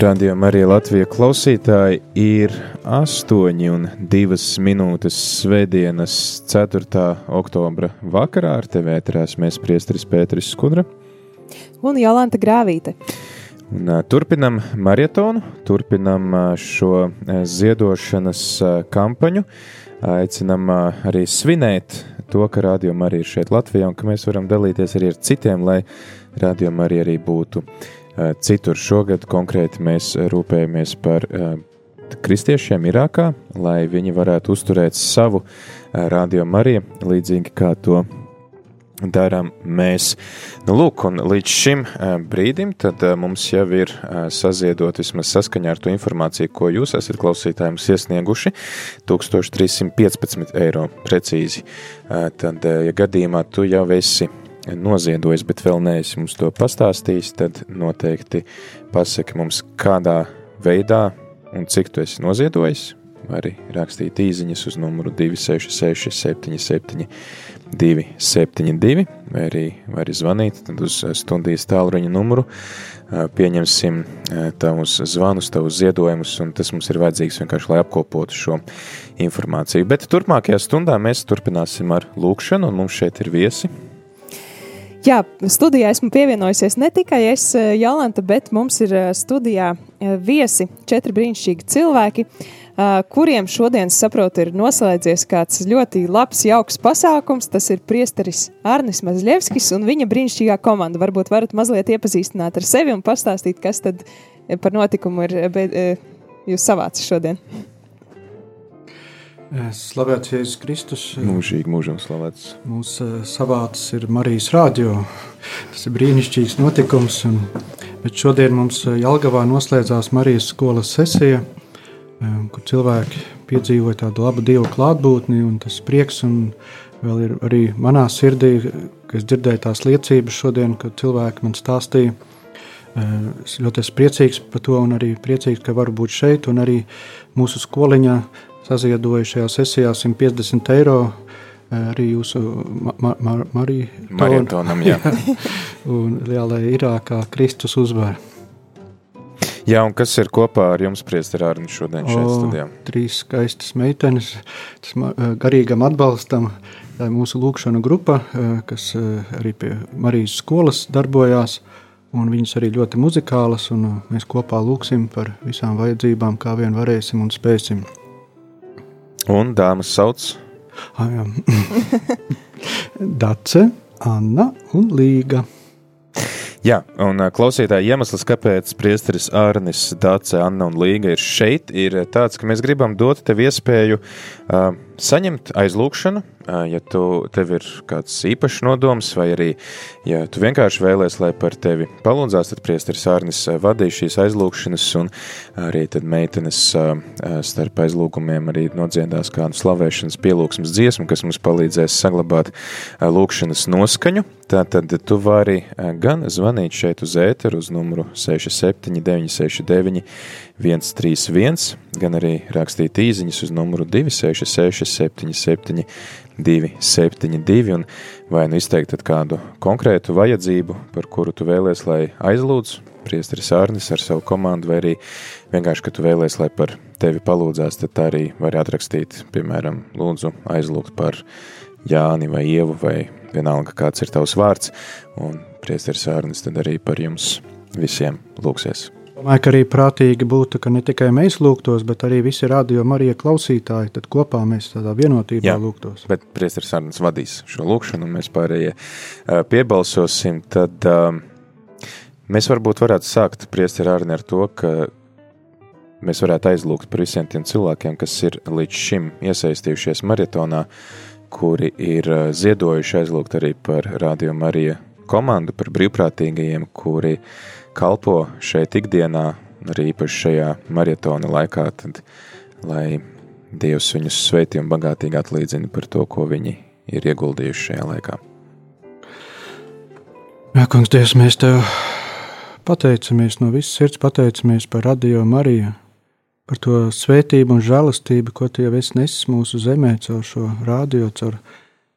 Radio Marija Latvija klausītāji ir 8 un 2 minūtes svētdienas 4. oktobra vakarā ar tevi ēterās mēs priesteris Pēteris Skudra un Jolanta Grāvīte. Un, turpinam maratonu, turpinam šo ziedošanas kampaņu. Aicinam arī svinēt to, ka Radio Marija ir šeit Latvijā un ka mēs varam dalīties arī ar citiem, lai Radio Marija arī būtu citur šogad konkrēti mēs rūpējamies par eh, kristiešiem Irākā, lai viņi varētu uzturēt savu eh, radio Mariju, līdzīgi kā to darām mēs. Nu, lūk, un līdz šim brīdim tad mums jau ir saziedot vismaz saskaņā ar to informāciju, ko jūs esat klausītājiem iesnieguši, 1315 eiro precīzi. Tad, ja gadījumā tu jau esi noziedojis, bet vēl neesi mums to pastāstījis, tad noteikti pasaki mums, kādā veidā un cik tu esi noziedojis. Arī rakstīt īsiņas uz numuru 266, 77, 272, vai arī, vai arī zvanīt uz stundijas tālruņa numuru. Pieņemsim tavus zvanus, tavus ziedojumus, un tas mums ir vajadzīgs vienkārši, lai apkopotu šo informāciju. Bet turpmākajā stundā mēs turpināsim ar lūkšanu, un mums šeit ir viesi. Jā, studijā esmu pievienojusies ne tikai es, eh, Jolanta, bet mums ir eh, studijā eh, viesi, četri brīnišķīgi cilvēki, kuriem šodien, saprotu, ir noslēdzies kāds ļoti labs, jauks pasākums. Tas ir priesteris Arnis Mazļevskis un viņa brīnišķīgā komanda. Varbūt varat mazliet iepazīstināt ar sevi un pastāstīt, kas tad par notikumu ir jūs savācis šodien. Slavēts Jēzus Kristus. Mūžīgi, mūžam slavēts. Mūsu eh, savāds ir Marijas rādio. Tas ir brīnišķīgs notikums. Un, bet šodien mums eh, Jelgavā noslēdzās Marijas skolas sesija, eh, kur cilvēki piedzīvoja tādu labu Dievu klātbūtni un tas prieks. Un vēl ir arī manā sirdī, ka es dzirdēju tās liecības šodien, kad cilvēki man stāstīja. Es ļoti esmu priecīgs par to un arī priecīgs, ka varu būt šeit un arī mūsu skoliņā saziedoja šajā sesijā 150 eiro. Arī jūsu ma ma Maritonam, jā. un lielai Irākā Kristus uzvar. Jā, un kas ir kopā ar jums, Priester Ārni, šodien šeit o, studijā? Trīs skaistas meitenes, tas garīgam atbalstam, tā ir mūsu lūkšana grupa, kas arī pie Marijas skolas darbojās, un viņas arī ļoti muzikālas, un mēs kopā lūksim par visām vajadzībām, kā vien varēsim un spēsim. Un dāmas sauc? Ah, Dace, Anna un Līga. Jā, un klausītāji iemesls, kāpēc priesteris Arnis, Dāce, Anna un Līga ir šeit, ir tāds, ka mēs gribam dot tev iespēju uh, saņemt aizlūgšanu, ja tu, tev ir kāds īpašs nodoms, vai arī, ja tu vienkārši vēlēs, lai par tevi palūdzās, tad priesteris Ārnis vadīja šīs aizlūgšanas, un arī tad meitenes starp aizlūgumiem arī nodziedās kādu slavēšanas pielūgsmas dziesmu, kas mums palīdzēs saglabāt lūgšanas noskaņu. Tātad tu vari gan zvanīt šeit uz ēteru uz numuru 67 969 131, gan arī rakstīt īziņas uz numuru 266 77 272, un vai nu izteikt kādu konkrētu vajadzību, par kuru tu vēlies, lai aizlūdz priesteris Ārnis ar savu komandu, vai arī vienkārši, ka tu vēlies, lai par tevi palūdzās, tad tā arī var atrakstīt, piemēram, lūdzu aizlūgt par Jāni vai Ievu, vai vienalga kāds ir tavs vārds, un priesteris Ārnis tad arī par jums visiem lūksies. Domāju, ka arī prātīgi būtu, ka ne tikai mēs lūgtos, bet arī visi radio Marija klausītāji, tad kopā mēs tādā vienotībā Jā, lūgtos. Bet priesteris Arnēs vadīs šo lūgšanu, un mēs pārējie piebalsosim, tad um, mēs varbūt varētu sākt priesteri Arnē ar to, ka mēs varētu aizlūgt par visiem tiem cilvēkiem, kas ir līdz šim iesaistījušies maratonā, kuri ir ziedojuši aizlūgt arī par radio Marija komandu, par brīvprātīgajiem, kuri ir kalpo šeit ikdienā, arī īpaši šajā maratona laikā, tad, lai Dievs viņus sveitī un bagātīgi atlīdzina par to, ko viņi ir ieguldījuši šajā laikā. Jā, kungs, Dievs, mēs tev pateicamies no visas sirds, pateicamies par radio Mariju, par to svētību un žēlastību, ko tu jau esi nesis mūsu zemē caur šo radio, caur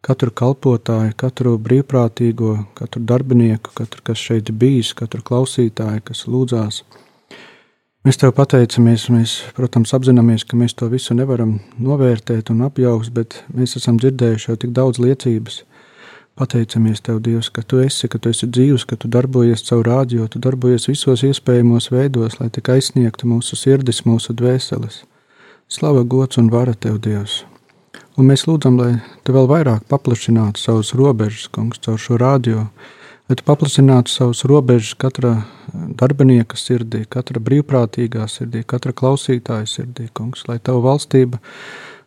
katru kalpotāju, katru brīvprātīgo, katru darbinieku, katru, kas šeit bijis, katru klausītāju, kas lūdzās. Mēs tev pateicamies, mēs, protams, apzināmies, ka mēs to visu nevaram novērtēt un apjaust, bet mēs esam dzirdējuši jau tik daudz liecības. Pateicamies Tev, Dievs, ka Tu esi, ka Tu esi dzīvs, ka Tu darbojies caur rādio, Tu darbojies visos iespējamos veidos, lai tik aizsniegtu mūsu sirdis, mūsu dvēseles. Slava, gods un vara Tev, Dievs! Un mēs lūdzam, lai Tu vēl vairāk paplašinātu savus robežas, kungs, caur šo rādio, lai Tu paplašinātu savus robežas katra darbinieka sirdī, katra brīvprātīgā sirdī, katra klausītāja sirdī, kungs, lai Tavu valstība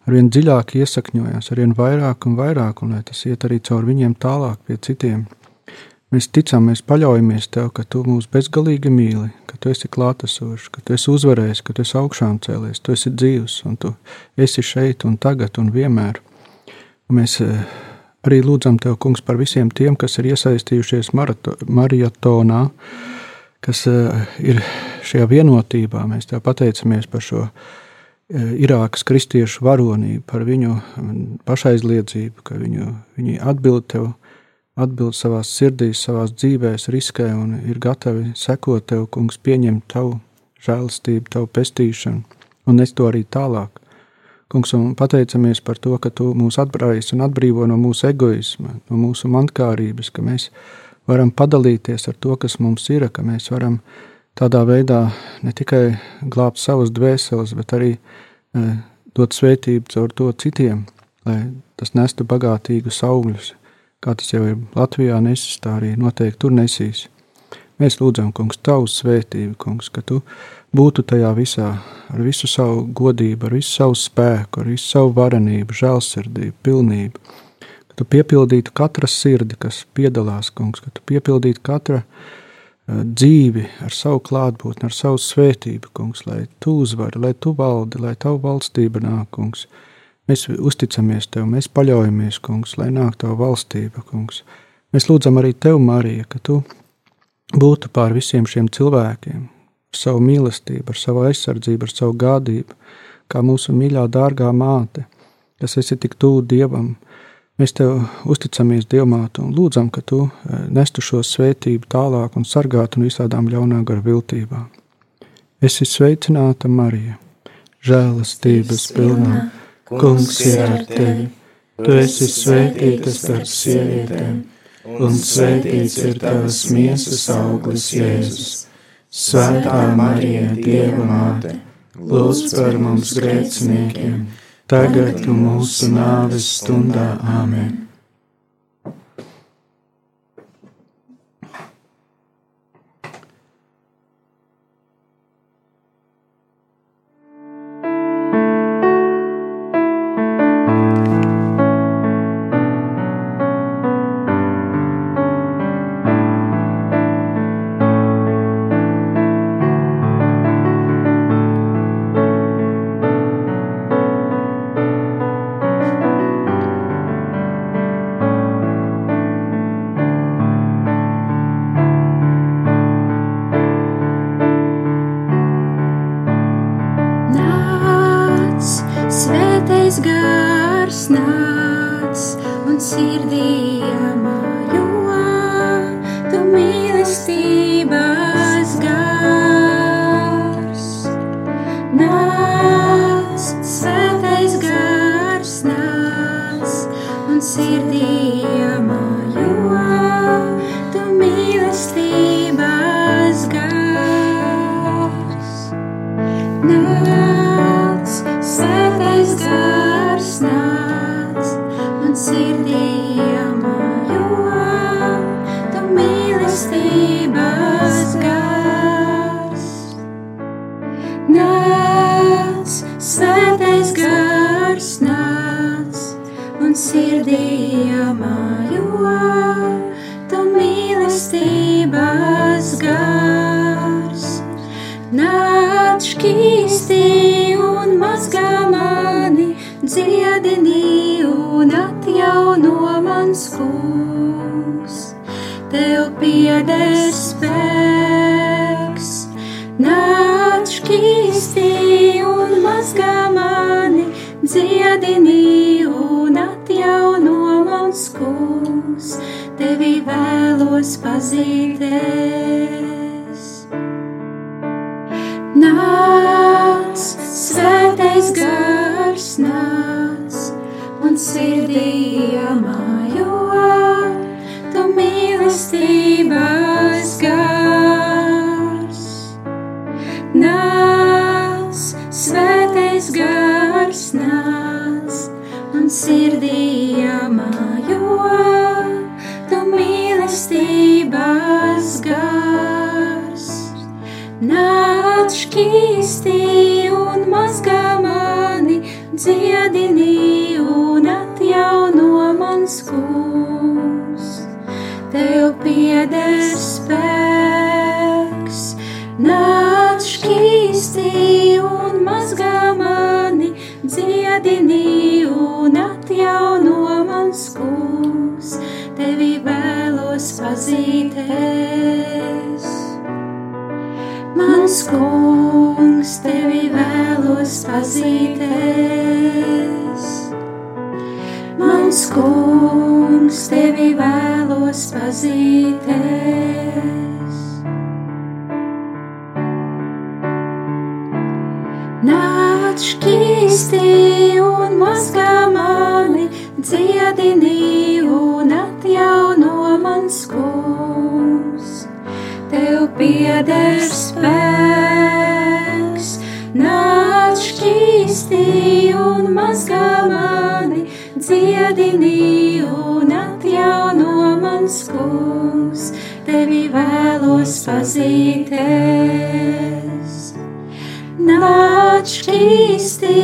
arvien dziļāk iesakņojās, arvien vairāk un vairāk, un lai tas iet arī caur viņiem tālāk pie citiem. Mēs ticam, mēs paļaujamies Tev, ka Tu mūs bezgalīgi mīli, ka Tu esi klātesošs, ka Tu esi uzvarējis, ka Tu esi augšām cēlies, Tu esi dzīvs un Tu esi šeit un tagad un vienmēr. Un mēs eh, arī lūdzam Tev, Kungs, par visiem tiem, kas ir iesaistījušies maratonā, kas eh, ir šajā vienotībā. Mēs Tev pateicamies par šo Eh, Irākas kristiešu varonību, par viņu mm, pašaizliedzību, ka viņu, viņi atbild tev, atbild savā sirdī, savā dzīvē, riskē un ir gatavi sekot tev, kungs, pieņemt tavu žēlastību, tavu pestīšanu un nes to arī tālāk. Kungs, un pateicamies par to, ka tu mūs atbrīvojies un atbrīvo no mūsu egoisma, no mūsu mankārības, ka mēs varam padalīties ar to, kas mums ir, ka mēs varam tādā veidā ne tikai glābt savas dvēseles, bet arī e, dot svētību caur to citiem, lai tas nestu bagātīgus augļus, kā tas jau ir Latvijā nesis, tā arī noteikti tur nesīs. Mēs lūdzam, kungs, tavu svētību, kungs, ka tu būtu tajā visā ar visu savu godību, ar visu savu spēku, ar visu savu varenību, žēlsirdību, pilnību. Ka tu piepildītu katra sirdi, kas piedalās, kungs, ka tu piepildītu katra sirdi, dzīvi ar savu klātbūtni, ar savu svētību, kungs, lai tu uzvari, lai tu valdi, lai tavu valstība nāk, kungs. Mēs uzticamies tev, mēs paļaujamies, kungs, lai nāk tava valstība, kungs. Mēs lūdzam arī tev, Marija, ka tu būtu pār visiem šiem cilvēkiem, ar savu mīlestību, ar savu aizsardzību, ar savu gādību, kā mūsu mīļā, dārgā māte, kas esi tik tuvu Dievam, Mēs tev uzticamies, Dievmāte, un lūdzam, ka tu eh, nestu šo svētību tālāk un sargātu no visādām ļaunā gara viltībām. Esi sveicināta, Marija, žēlastības pilnā, Kungs ir ar tevi. Tu esi svētīta starp sievietēm, un svētīts ir tavas miesas auglis, Jēzus. Svētā Marija, Dieva māte, lūdz par mums grēciniekiem! tagad un mūsu nāves stundā. Āmen! Pazīties. Mans kungs, tevi vēlos pazīties. Mans kungs, tevi vēlos pazīties. Nāc šķīsti un mazgā mani, dziedini un atjauno mans kungs. Tev pieder spēks, nāc šķīsti un mazgā mani, dziedini un atjauno mans kungs, tevi vēlos pazīties. Nāc šķīsti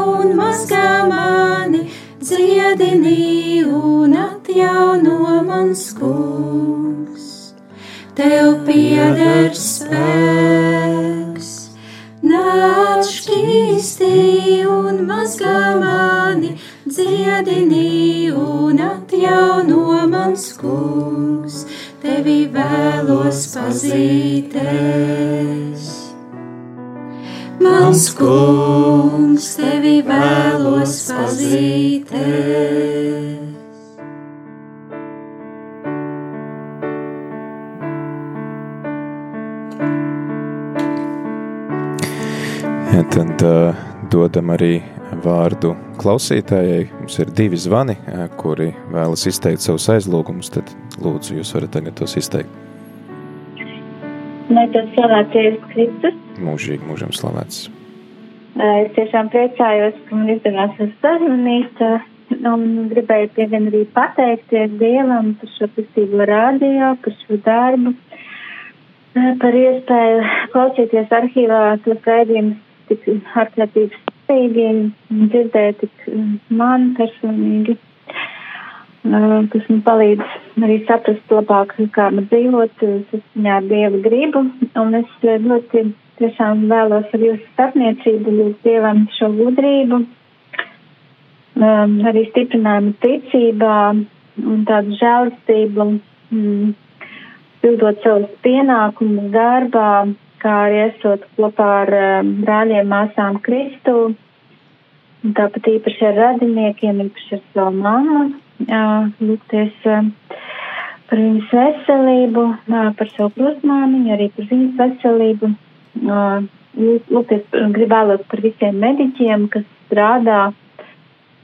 un mazgā mani, dziedini un atjauno mans kungs, tev pieder spēks. Nāc šķīsti un mazgā mani, dziedini un atjauno mans kungs, tevi vēlos pazīties. Mans kungs, tevi vēlos pazīties. Tad uh, dodam arī vārdu klausītājai. Mums ir divi zvani, kuri vēlas izteikt savus aizlūgumus. Tad lūdzu, jūs varat tagad tos izteikt. Lai tas slavēts Jēzus Kristus. Mūžīgi, mūžam slavēts. Es tiešām priecājos, ka man izdevās jūs sazvanīt. Un gribēju pievien arī pateikties Dievam par šo kristīgo rādio, par šo darbu, par iespēju klausīties arhīvā tos raidījumus tik ārkārtīgi spējīgi dzirdēt tik man personīgi, kas man palīdz arī saprast labāk, kā man dzīvot saskaņā ar Dieva gribu. Un es ļoti tiešām vēlos ar jūsu starpniecību lūgt Dievam šo gudrību, arī stiprinājumu ticībā un tādu žēlistību, mm, pildot savus pienākumus darbā, kā arī esot kopā ar um, brāļiem, māsām Kristu, tāpat īpaši ar radiniekiem, īpaši ar savu māmu, uh, lūgties uh, par viņas veselību, par savu krustmāmiņu, arī par viņas veselību. Lūgties, gribēlos par visiem mediķiem, kas strādā,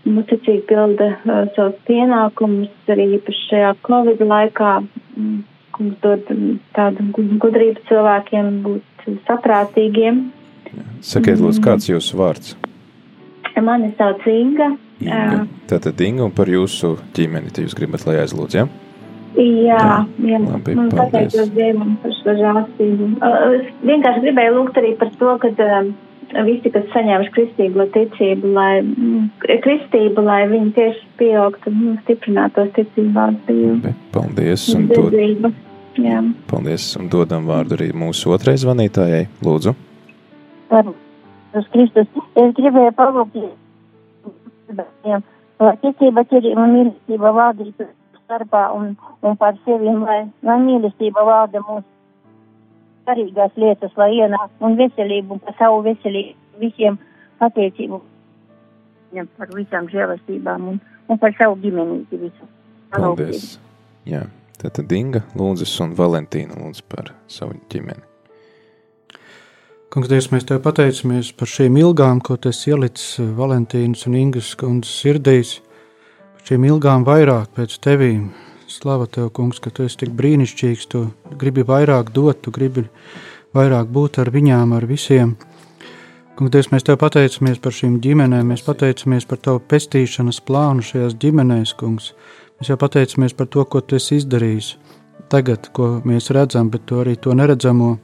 muticīgi pilda uh, savus pienākumus arī īpaši šajā Covid laikā, mm, kungs dod tādu gudrību cilvēkiem būt saprātīgiem. Sakiet, lūdzu, kāds ir jūsu vārds? Mani sauc Inga. Inga. Tātad Inga un par jūsu ģimeni, jūs gribat, lai aizlūdz, ja? Jā, jā. Labi, Man pateicos Dievam par šo žāstību. Es vienkārši gribēju lūgt arī par to, ka visi, kas saņēmuši kristīgo ticību, lai, kristību, lai viņi tieši pieaugtu un stiprinātos ticībā Paldies un, Dzirdību. Jā. paldies un dodam vārdu arī mūsu otrai zvanītājai. Lūdzu. Uz Kristus. Es gribēju palūgt lai ticība, cerība un mīlestība valdītu starpā un, un par sevi, lai, lai mīlestība valda mūsu svarīgās lietas, lai ienāk un veselību, un par savu veselību visiem pateicību par visām žēlastībām un, un par savu ģimenīti visu. Paldies. Jā, tātad Inga lūdzas un Valentīna lūdz par savu ģimeni. Kungs, Dievs, mēs tev pateicamies par šīm ilgām, ko tas ielicis Valentīnas un Ingas kundzes sirdīs. šīm ilgām vairāk pēc tevīm. Slava tev, kungs, ka tu esi tik brīnišķīgs, tu gribi vairāk dot, tu gribi vairāk būt ar viņām, ar visiem. Kungs, Dievs, mēs tev pateicamies par šīm ģimenēm, mēs pateicamies par tavu pestīšanas plānu šajās ģimenēs, kungs. Mēs jau pateicamies par to, ko tu esi izdarījis. Tagad, ko mēs redzam, bet to arī to neredzamo.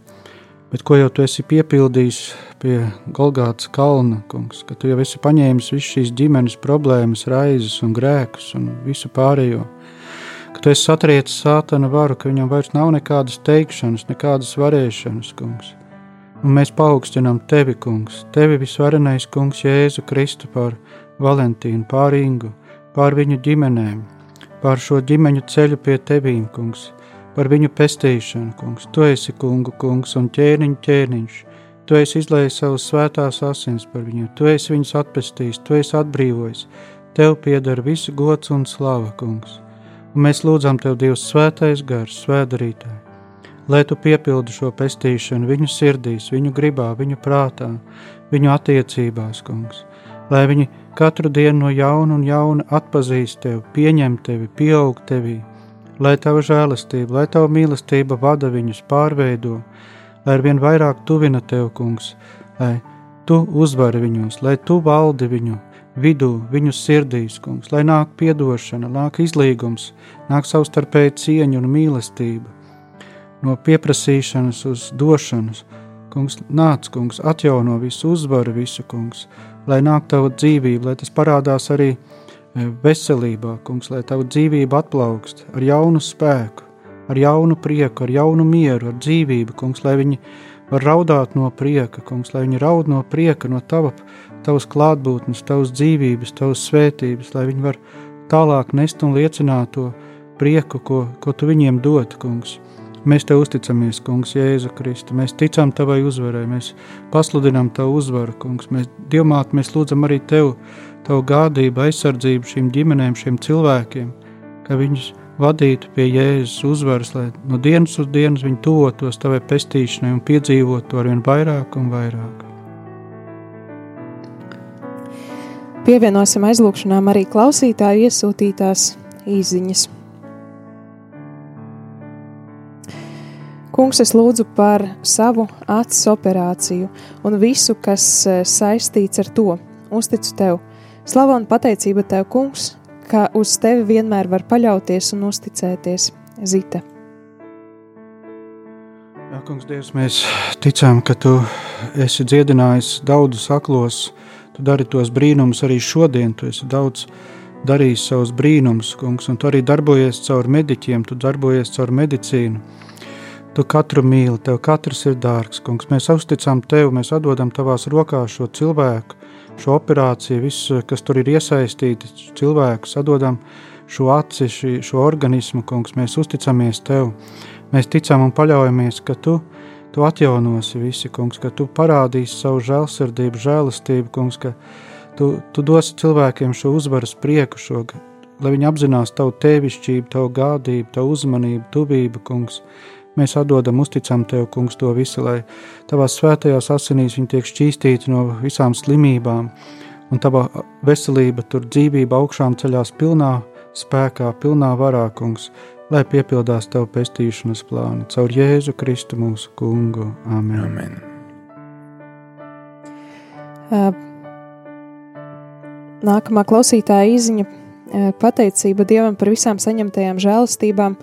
Bet ko jau tu esi piepildījis pie Golgātas kalna, kungs, ka tu jau esi paņēmis visu šīs ģimenes problēmas, raizes un grēkus un visu pārējo. Ka tu esi satriecis sātana varu, ka viņam vairs nav nekādas teikšanas, nekādas varēšanas, kungs. Un mēs paaugstinām tevi, kungs, tevi visvarenais kungs Jēzu Kristu par Valentīnu, pār Ingu, pār viņu ģimenēm, pār šo ģimeņu ceļu pie tevīm, kungs par viņu pestīšanu, kungs. Tu esi kungu kungs un ķēniņu ķēniņš. Tu esi izlējis savus svētās asins par viņu, tu esi viņus atpestījis, tu esi atbrīvojis. Tev pieder visu gods un slava, kungs. Un mēs lūdzam tev, Dievs, svētais gars, svēdarītāji, lai tu piepildi šo pestīšanu viņu sirdīs, viņu gribā, viņu prātā, viņu attiecībās, kungs. Lai viņi katru dienu no jauna un jauna atpazīst tevi, pieņem tevi, pieaug tevī, lai tava žēlastība, lai tava mīlestība vada viņus, pārveido, lai ar vien vairāk tuvina tev, kungs, lai tu uzvari viņus, lai tu valdi viņu vidū, viņu sirdīs, kungs, lai nāk piedošana, nāk izlīgums, nāk savstarpēji cieņa un mīlestība. No pieprasīšanas uz došanas, kungs, nāc, kungs, atjauno visu, uzvari visu, kungs, lai nāk tava dzīvība, lai tas parādās arī veselībā, kungs, lai tavu dzīvību atplaukst ar jaunu spēku, ar jaunu prieku, ar jaunu mieru, ar dzīvību, kungs, lai viņi var raudāt no prieka, kungs, lai viņi raud no prieka, no tava, tavas klātbūtnes, tavas dzīvības, tavas svētības, lai viņi var tālāk nest un liecināt to prieku, ko, ko tu viņiem dod, kungs. Mēs te uzticamies, Kungs, Jēzu Kristu. Mēs ticam Tavai uzvarai, mēs pasludinām Tavu uzvaru, Kungs. Mēs, Dievmāt, mēs lūdzam arī Tev, Tavu gādību, aizsardzību šīm ģimenēm, šiem cilvēkiem, ka viņus vadītu pie Jēzus uzvaras, lai no dienas uz dienas viņi tuvotos Tavai pestīšanai un piedzīvotu arvien vairāk un vairāk. Pievienosim aizlūgšanām arī klausītāju iesūtītās īziņas. Kungs, es lūdzu par savu acis operāciju un visu, kas e, saistīts ar to. Uzticu tev. Slava un pateicība tev, Kungs, ka uz tevi vienmēr var paļauties un uzticēties. Zita. Jā, kungs, Dievs, mēs ticam, ka tu esi dziedinājis daudzus aklos, tu dari tos brīnumus arī šodien. Tu esi daudz darījis savus brīnumus, kungs, un tu arī darbojies caur mediķiem, tu darbojies caur medicīnu. Tu katru mīli, tev katrs ir dārgs, kungs. Mēs uzticam tev, mēs atdodam tavās rokās šo cilvēku, šo operāciju, visu, kas tur ir iesaistīti, cilvēku, atdodam šo aci, šī, šo organismu, kungs. Mēs uzticamies tev, mēs ticam un paļaujamies, ka tu, tu atjaunosi visi, kungs, ka tu parādīsi savu žēlsirdību, žēlastību, kungs, ka tu, tu dosi cilvēkiem šo uzvaras prieku, šo, lai viņi apzinās tavu tevišķību, tavu gādību, tavu uzmanību, tuvību, kungs. Mēs atdodam, uzticam Tev, Kungs, to visu, lai Tavās svētajās asinīs viņi tiek šķīstīti no visām slimībām, un Tava veselība, tur dzīvība augšām ceļās pilnā spēkā, pilnā varā, Kungs, lai piepildās Tavu pestīšanas plānu. Caur Jēzu Kristu mūsu Kungu. Amen. Amen. Nākamā klausītāja izziņa pateicība Dievam par visām saņemtajām žēlastībām,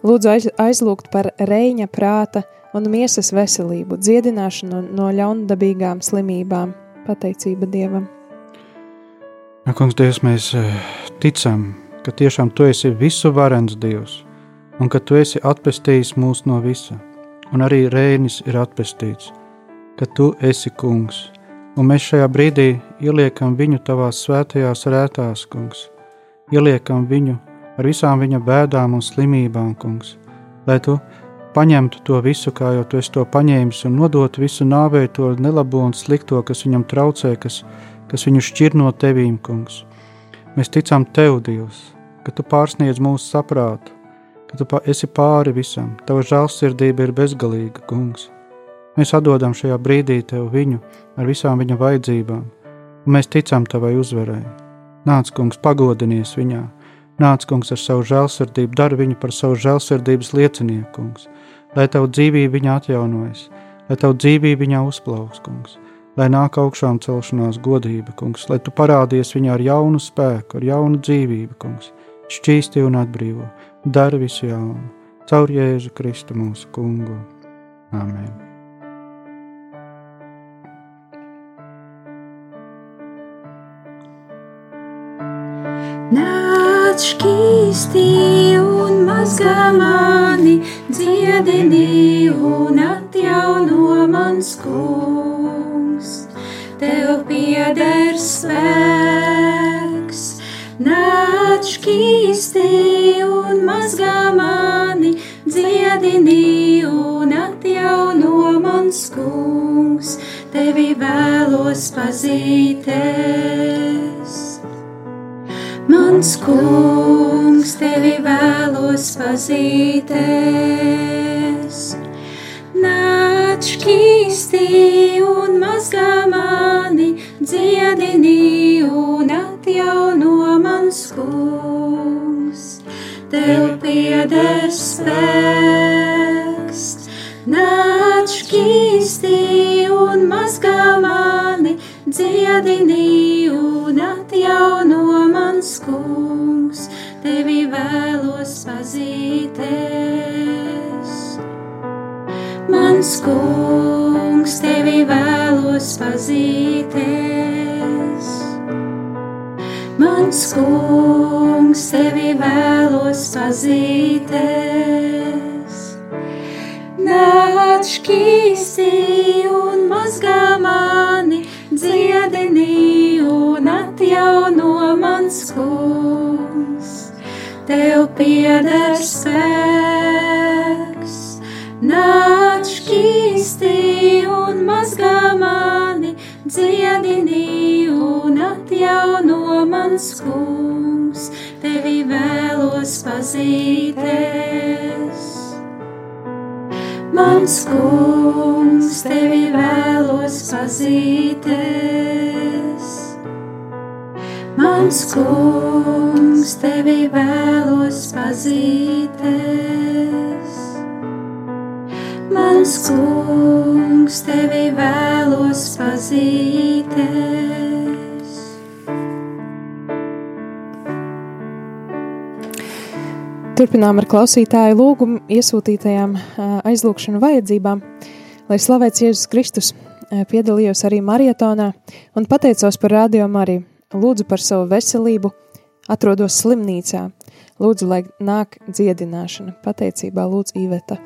Lūdzu aiz, aizlūgt par reņa prāta un miesas veselību, dziedināšanu no ļaundabīgām slimībām. Pateicība Dievam! Ja, kungs, Dievs, mēs eh, ticam, ka tiešām Tu esi visu varens Dievs, un ka Tu esi atpestījis mūs no visa, un arī rēnis ir atpestīts, ka Tu esi kungs, un mēs šajā brīdī ieliekam viņu Tavās svētajās rētās, kungs, ieliekam viņu ar visām viņa bēdām un slimībām, kungs, lai tu paņemtu to visu, kā jau tu esi to paņēmis, un nodotu visu nāvei to nelabo un slikto, kas viņam traucē, kas, kas viņu šķir no tevīm, kungs. Mēs ticam tev, Dievs, ka tu pārsniedz mūsu saprātu, ka tu esi pāri visam, tava žēlsirdība ir bezgalīga, kungs. Mēs atdodam šajā brīdī tev viņu ar visām viņa vajadzībām, un mēs ticam tavai uzvarai. Nāc, kungs, pagodinies viņā, Nāc, kungs, ar savu žēlsirdību, dari viņu par savu žēlsirdības liecinieku, kungs. Lai tavu dzīvību viņa atjaunojas, lai tavu dzīvību viņa uzplauks, kungs. Lai nāk augšām celšanās godība, kungs, lai tu parādies viņā ar jaunu spēku, ar jaunu dzīvību, kungs. Šķīsti un atbrīvo, dari visu jaunu, caur Jēzu Kristu mūsu kungu. Amen. Nāc šķīsti un mazgā mani, dziedini un atjauno mans kungs. Tev pieder spēks, nāc šķīsti un mazgā mani, dziedini un atjauno mans kungs. Tevi vēlos pazīties. Mans kungs, tevi vēlos pazīties. Nāc šķīsti un mazgā mani, dziedini un atjauno mans kungs. Tev pieder spēks. Nāc šķīsti un mazgā mani, dziedini un atjauno mans kungs, tevi vēlos pazīties. Mans kungs, tevi vēlos pazīties. Mans kungs, tevi vēlos pazīties. Nāc šķīsti kungs. Tev pieder spēks, nāc šķīsti un mazgā mani, dziedini un atjauno mans kungs. Tevi vēlos pazīties. Mans kungs, tevi vēlos pazīties. Mans kungs, tevi vēlos pazīties. Mans kungs, tevi vēlos pazīties. Turpinām ar klausītāju lūgumu iesūtītajām aizlūgšanu vajadzībām, lai slavēts Jēzus Kristus. Piedalījos arī marietonā un pateicos par radio Mariju. Lūdzu par savu veselību, atrodos slimnīcā. Lūdzu, lai nāk dziedināšana. Pateicībā lūdzu Iveta.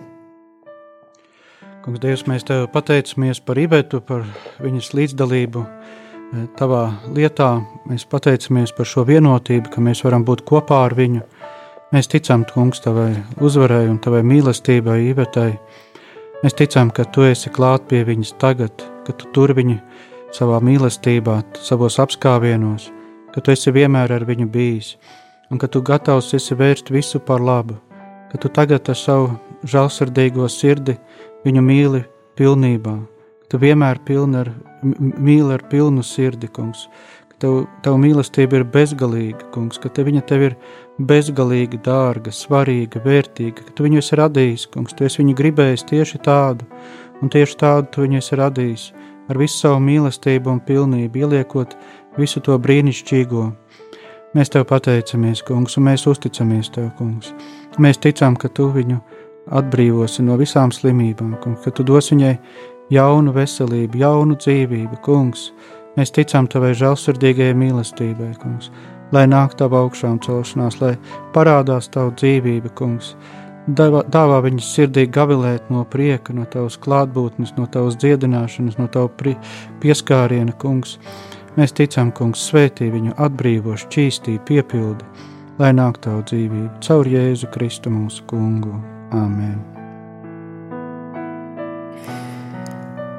Kungs, Dievs, mēs tev pateicamies par Ivetu, par viņas līdzdalību tavā lietā. Mēs pateicamies par šo vienotību, ka mēs varam būt kopā ar viņu. Mēs ticam, Kungs, tavai uzvarai un tavai mīlestībai, Ivetai. Mēs ticam, ka tu esi klāt pie viņas tagad, ka tu tur viņu savā mīlestībā, savos apskāvienos, ka tu esi vienmēr ar viņu bijis, un ka tu gatavs esi vērst visu par labu, ka tu tagad ar savu žēlsirdīgo sirdi viņu mīli pilnībā, ka tu vienmēr pilni ar, mīli ar pilnu sirdi, kungs, ka tev, tev mīlestība ir bezgalīga, kungs, ka te viņa tev ir bezgalīgi dārga, svarīga, vērtīga, ka tu viņu esi radījis, kungs, tu esi viņu gribējis tieši tādu, un tieši tādu tu viņu esi radījis, ar visu savu mīlestību un pilnību, ieliekot visu to brīnišķīgo. Mēs tev pateicamies, kungs, un mēs uzticamies tev, kungs. Mēs ticam, ka tu viņu atbrīvosi no visām slimībām, kungs, ka tu dos viņai jaunu veselību, jaunu dzīvību, kungs. Mēs ticam tavai žēlsirdīgajai mīlestībai, kungs, lai nāk tava augšām celšanās, lai parādās tavu dzīvību, kungs, dāvā viņas sirdī gavilēt no prieka, no tavas klātbūtnes, no tavas dziedināšanas, no tava pieskāriena, kungs. Mēs ticam, kungs, svētī viņu atbrīvo, šķīstī, piepildi, lai nāk tavu dzīvību caur Jēzu Kristu mūsu kungu. Āmen!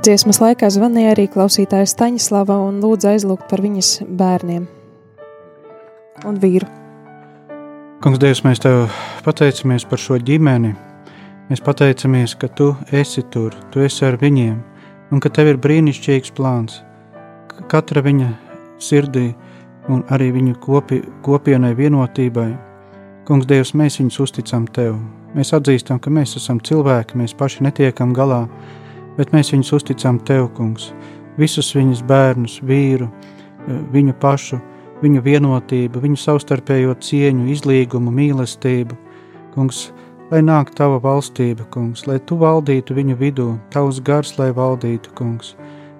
Dziesmas laikā zvanīja arī klausītāja Staņislava un lūdza aizlūgt par viņas bērniem un vīru. Kungs, Dievs, mēs tev pateicamies par šo ģimeni. Mēs pateicamies, ka tu esi tur, tu esi ar viņiem, un ka tev ir brīnišķīgs plāns. Ka katra viņa sirdī un arī viņu kopi, kopienai vienotībai, Kungs, Dievs, mēs viņus uzticam Tev. Mēs atzīstam, ka mēs esam cilvēki, mēs paši netiekam galā, bet mēs viņus uzticam Tev, Kungs. Visus viņus bērnus, vīru, viņu pašu, viņu vienotību, viņu savstarpējo cieņu, izlīgumu, mīlestību. Kungs, lai nāk Tava valstība, Kungs, lai Tu valdītu viņu vidū, Tavs gars, lai valdītu, Kungs,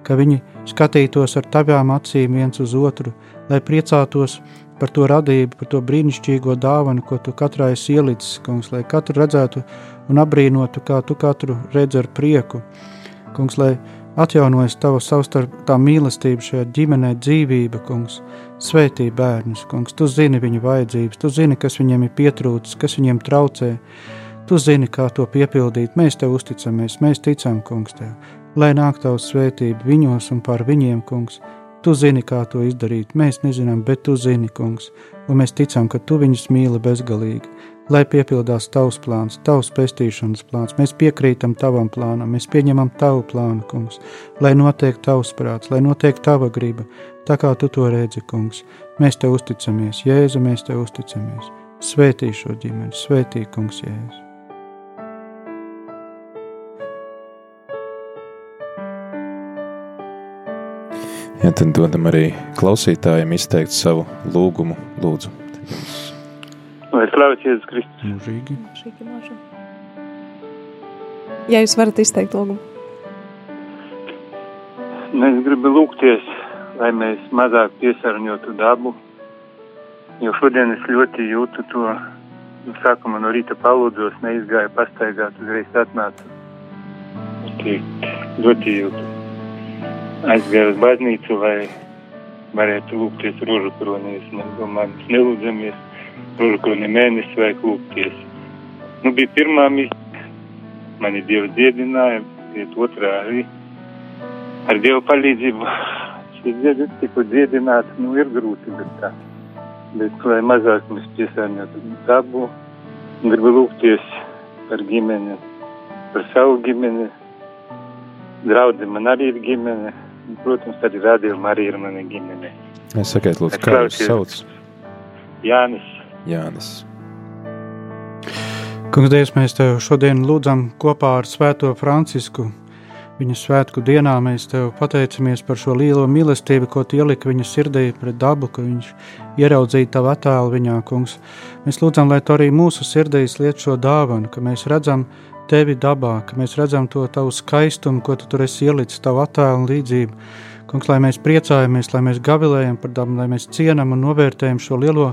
ka viņi skatītos ar Tavām acīm viens uz otru, lai priecātos par to radību, par to brīnišķīgo dāvanu, ko tu katrai esi ielicis, kungs, lai katru redzētu un apbrīnotu, kā tu katru redz ar prieku. Kungs, lai atjaunojas tava savstarpā mīlestība šajā ģimenē, dzīvība, kungs, svētī bērnus, kungs, tu zini viņu vajadzības, tu zini, kas viņiem ir pietrūcis, kas viņiem traucē, tu zini, kā to piepildīt, mēs tev uzticamies, mēs ticam, kungs, tev, lai nāk tavs svētība viņos un pār viņiem, kungs, Tu zini, kā to izdarīt, mēs nezinām, bet tu zini, kungs, un mēs ticam, ka tu viņus mīli bezgalīgi. Lai piepildās tavs plāns, tavs pestīšanas plāns, mēs piekrītam tavam plānam, mēs pieņemam tavu plānu, kungs, lai notiek tavs prāts, lai notiek tava griba, tā kā tu to redzi, kungs. Mēs tev uzticamies, Jēzu, mēs tev uzticamies. Svētī šo ģimeni, svētī, kungs, Jēzu. Ja, tad dodam arī klausītājiem izteikt savu lūgumu, lūdzu. Lai slavēts Jēzus Kristus. Mūžīgi. Mūžīgi, mūžīgi. Ja jūs varat izteikt lūgumu. Mēs gribam lūgties, lai mēs mazāk piesārņotu dabu, jo šodien es ļoti jūtu to, nu, sākumā no rīta palūdzos, neizgāju pastaigāt, uzreiz atnācu. Tiek, ļoti jūtu aizgāju uz baznīcu, lai varētu lūgties rožu kronīs. Mēs domājam, nelūdzamies rožu kronī mēnesi vajag lūgties. Nu, bija pirmā misija, mani Dievs dziedināja, iet otrā arī. Ar Dievu palīdzību šis dziedināts tiku dziedināts, nu, ir grūti, bet tā. Bet, lai mazāk mēs piesārņotu dabu, gribu lūgties par ģimeni, par savu ģimeni. Draudzi man arī ir ģimene, Protams, arī rādījuma arī ir mana ģimene. Es sakiet, lūdzu, kā jūs sauc? Jānis. Jānis. Kungs, Dievs, mēs tev šodien lūdzam kopā ar Svēto Francisku. Viņa svētku dienā mēs tev pateicamies par šo lielo mīlestību, ko tu ieliki viņa sirdī pret dabu, ka viņš ieraudzīja tavu attēlu viņā, kungs. Mēs lūdzam, lai tu arī mūsu sirdīs liet šo dāvanu, ka mēs redzam tevi dabā, ka mēs redzam to tavu skaistumu, ko tu tur esi ielicis, tavu attēlu un līdzību. Kungs, lai mēs priecājamies, lai mēs gavilējam par dabu, lai mēs cienam un novērtējam šo lielo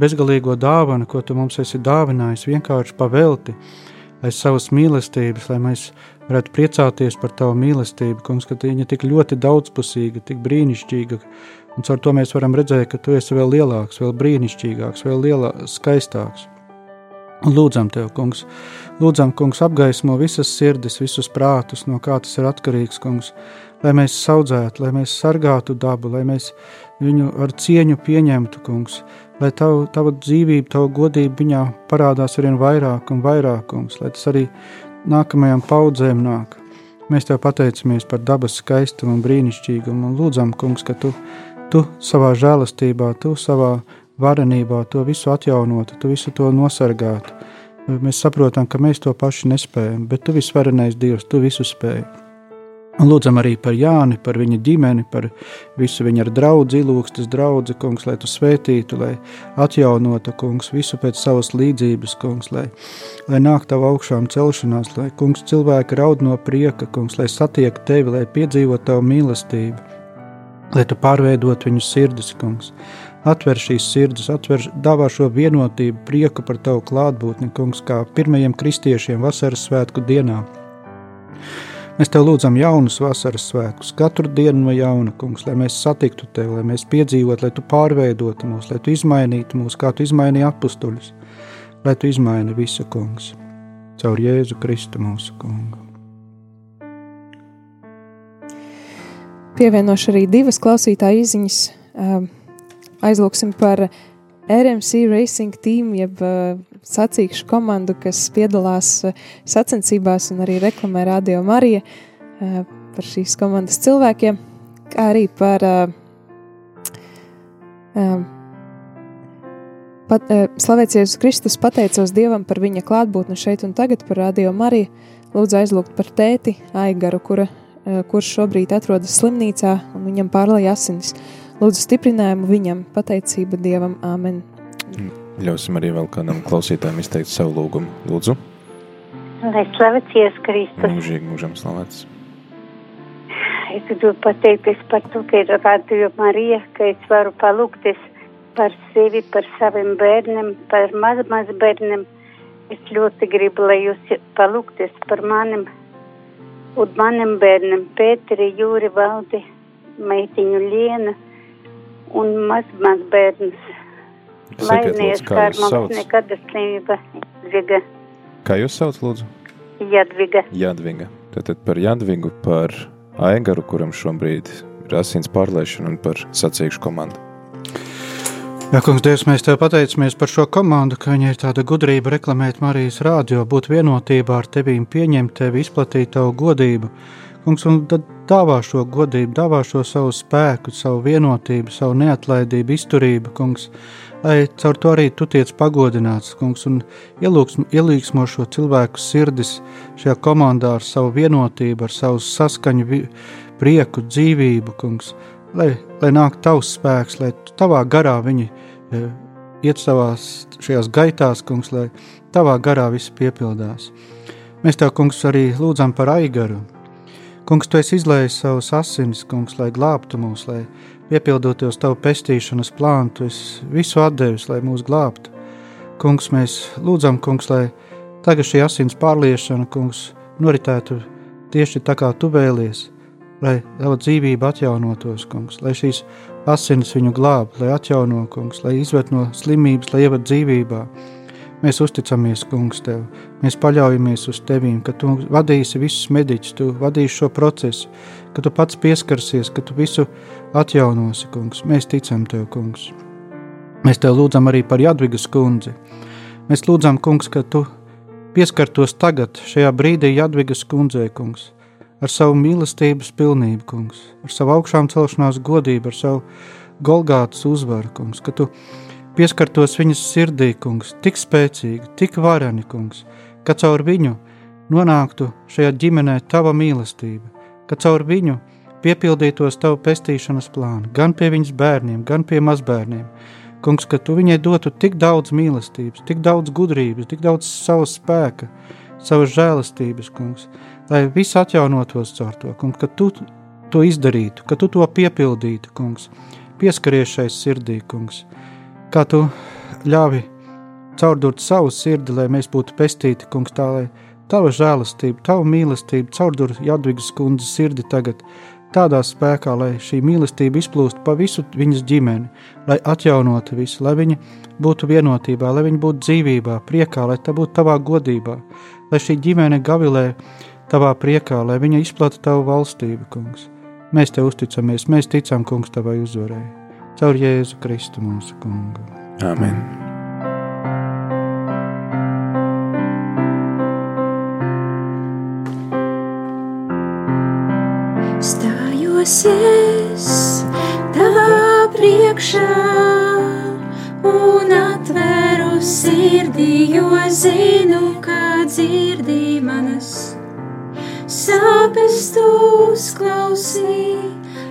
bezgalīgo dāvanu, ko tu mums esi dāvinājis, vienkārši pavelti aiz savas mīlestības, lai mēs varētu priecāties par tavu mīlestību, kungs, ka viņa tik ļoti daudzpusīga, tik brīnišķīga, un caur to mēs varam redzēt, ka tu esi vēl lielāks, vēl brīnišķīgāks, vēl lielā, skaistāks. Un lūdzam Tev, Kungs, lūdzam, Kungs, apgaismo visas sirdis, visus prātus, no kā tas ir atkarīgs, Kungs, lai mēs saudzētu, lai mēs sargātu dabu, lai mēs viņu ar cieņu pieņemtu, Kungs, lai tavu, tava dzīvība, tava godība viņā parādās arvien vairāk un vairāk, Kungs, lai tas arī nākamajām paudzēm nāk. Mēs Tev pateicamies par dabas skaistumu un brīnišķīgumu un lūdzam, Kungs, ka Tu, tu savā žēlastībā, Tu savā varenībā to visu atjaunotu, tu visu to nosargātu. Mēs saprotam, ka mēs to paši nespējam, bet tu visvarenais Dievs, tu visu spēj. Un lūdzam arī par Jāni, par viņa ģimeni, par visu viņa draugu, ilūgstas draugu, kungs, lai tu svētītu, lai atjaunotu, kungs, visu pēc savas līdzības, kungs, lai, lai nāk tavu augšām celšanās, lai, kungs, cilvēki raud no prieka, kungs, lai satiek tevi, lai piedzīvot tavu mīlestību, lai tu pārveidot viņu sirdis, kungs, Atver šīs sirdis, atver, dāvā šo vienotību, prieku par tavu klātbūtni, kungs, kā pirmajiem kristiešiem vasaras svētku dienā. Mēs tev lūdzam jaunus vasaras svētkus, katru dienu no jauna, kungs, lai mēs satiktu tevi, lai mēs piedzīvotu, lai tu pārveidotu mūs, lai tu izmainītu mūs, kā tu izmainīji apstuļus, lai tu izmaini visu, kungs, caur Jēzu Kristu mūsu kungu. Pievienošu arī divas klausītāju izziņas. Aizlūksim par RMC Racing Team, jeb uh, sacīkšu komandu, kas piedalās uh, sacensībās un arī reklamē Radio Marija uh, par šīs komandas cilvēkiem, kā arī par uh, uh, Pat, uh, slavēts Jēzus Kristus, pateicos Dievam par viņa klātbūtni šeit un tagad, par radio Mariju. Lūdzu aizlūgt par tēti Aigaru, kura, uh, kurš šobrīd atrodas slimnīcā un viņam pārlai asinis. Lūdzu stiprinājumu viņam, pateicība Dievam, Āmen. Ļausim arī vēl kādam klausītājam izteikt savu lūgumu. Lūdzu, Lai slavēts Jēzus Kristus. mūžīgi mūžam slavēts. Es gribu pateikties par to, ka ir radio Marija, ka es varu palūgties par sevi, par saviem bērniem, par maz, maz bērniem. Es ļoti gribu, lai jūs palūgties par maniem un maniem bērniem, Pēteri, Jūri, Valdi, meitiņu Liena un maz, maz bērnus. Lai Sakiet, lūdzu, kā jūs mums sauc? nekad slimība, Jadviga, Kā jūs sauc, lūdzu? Jadviga. Jadviga. Tātad par Jadvigu, par Aigaru, kuram šobrīd ir asins pārlaišana un par sacīkšu komandu. Jā, kungs, Dievs, mēs tev pateicamies par šo komandu, ka viņai ir tāda gudrība reklamēt Marijas rādio, būt vienotībā ar tevīm, pieņemt tevi, izplatīt tavu godību. Kungs, un tad dāvā šo godību, dāvā šo savu spēku, savu vienotību, savu neatlaidību, izturību, kungs, lai caur to arī tu tiec pagodināts, kungs, un ielīgsmo šo cilvēku sirdis šajā komandā ar savu vienotību, ar savu saskaņu, prieku, dzīvību, kungs, lai, lai nāk tavs spēks, lai tavā garā viņi e, iet savās šajās gaitās, kungs, lai tavā garā viss piepildās. Mēs tev, kungs, arī lūdzam par aigaru. Kungs, tu esi izlējis savus asinis, kungs, lai glābtu mūs, lai piepildoties tavu pestīšanas plānu, tu esi visu atdevis, lai mūs glābtu. Kungs, mēs lūdzam, kungs, lai tagad šī asins pārliešana, kungs, noritētu tieši tā kā tu vēlies, lai tava dzīvība atjaunotos, kungs, lai šīs asinis viņu glāb, lai atjauno, kungs, lai izved no slimības, lai ieved dzīvībā. Mēs uzticamies, kungs, tev. Mēs paļaujamies uz tevīm, ka tu vadīsi visus mediķus, tu vadīsi šo procesu, ka tu pats pieskarsies, ka tu visu atjaunosi, kungs. Mēs ticam tev, kungs. Mēs tev lūdzam arī par Jadvigas kundzi. Mēs lūdzam, kungs, ka tu pieskartos tagad, šajā brīdī Jadvigas kundzei, kungs, ar savu mīlestības pilnību, kungs, ar savu augšām celšanās godību, ar savu golgātas uzvaru, kungs, ka tu pieskartos viņas sirdī, kungs, tik spēcīgi, tik vareni, kungs, ka caur viņu nonāktu šajā ģimenē tava mīlestība, ka caur viņu piepildītos tavu pestīšanas plānu, gan pie viņas bērniem, gan pie mazbērniem. Kungs, ka tu viņai dotu tik daudz mīlestības, tik daudz gudrības, tik daudz savas spēka, savas žēlastības, kungs, lai viss atjaunotos caur to, kungs, ka tu to izdarītu, ka tu to piepildītu, kungs, pieskaries šai sirdī, kungs, kā tu ļāvi caurdurt savu sirdi, lai mēs būtu pestīti, kungs, tā lai tava žēlastība, tava mīlestība caurdur Jadvigas kundzes sirdi tagad, tādā spēkā, lai šī mīlestība izplūst pa visu viņas ģimeni, lai atjaunotu visu, lai viņa būtu vienotībā, lai viņa būtu dzīvībā, priekā, lai tā būtu tavā godībā, lai šī ģimene gavilē tavā priekā, lai viņa izplata tavu valstību, kungs. Mēs te uzticamies, mēs ticam, kungs, tavai uzvarai. Caur Jēzu Kristu mūsu kungu. Amen. Stājos es tavā priekšā un atveru sirdī, jo zinu, kā dzirdī manas sāpes tu uzklausī,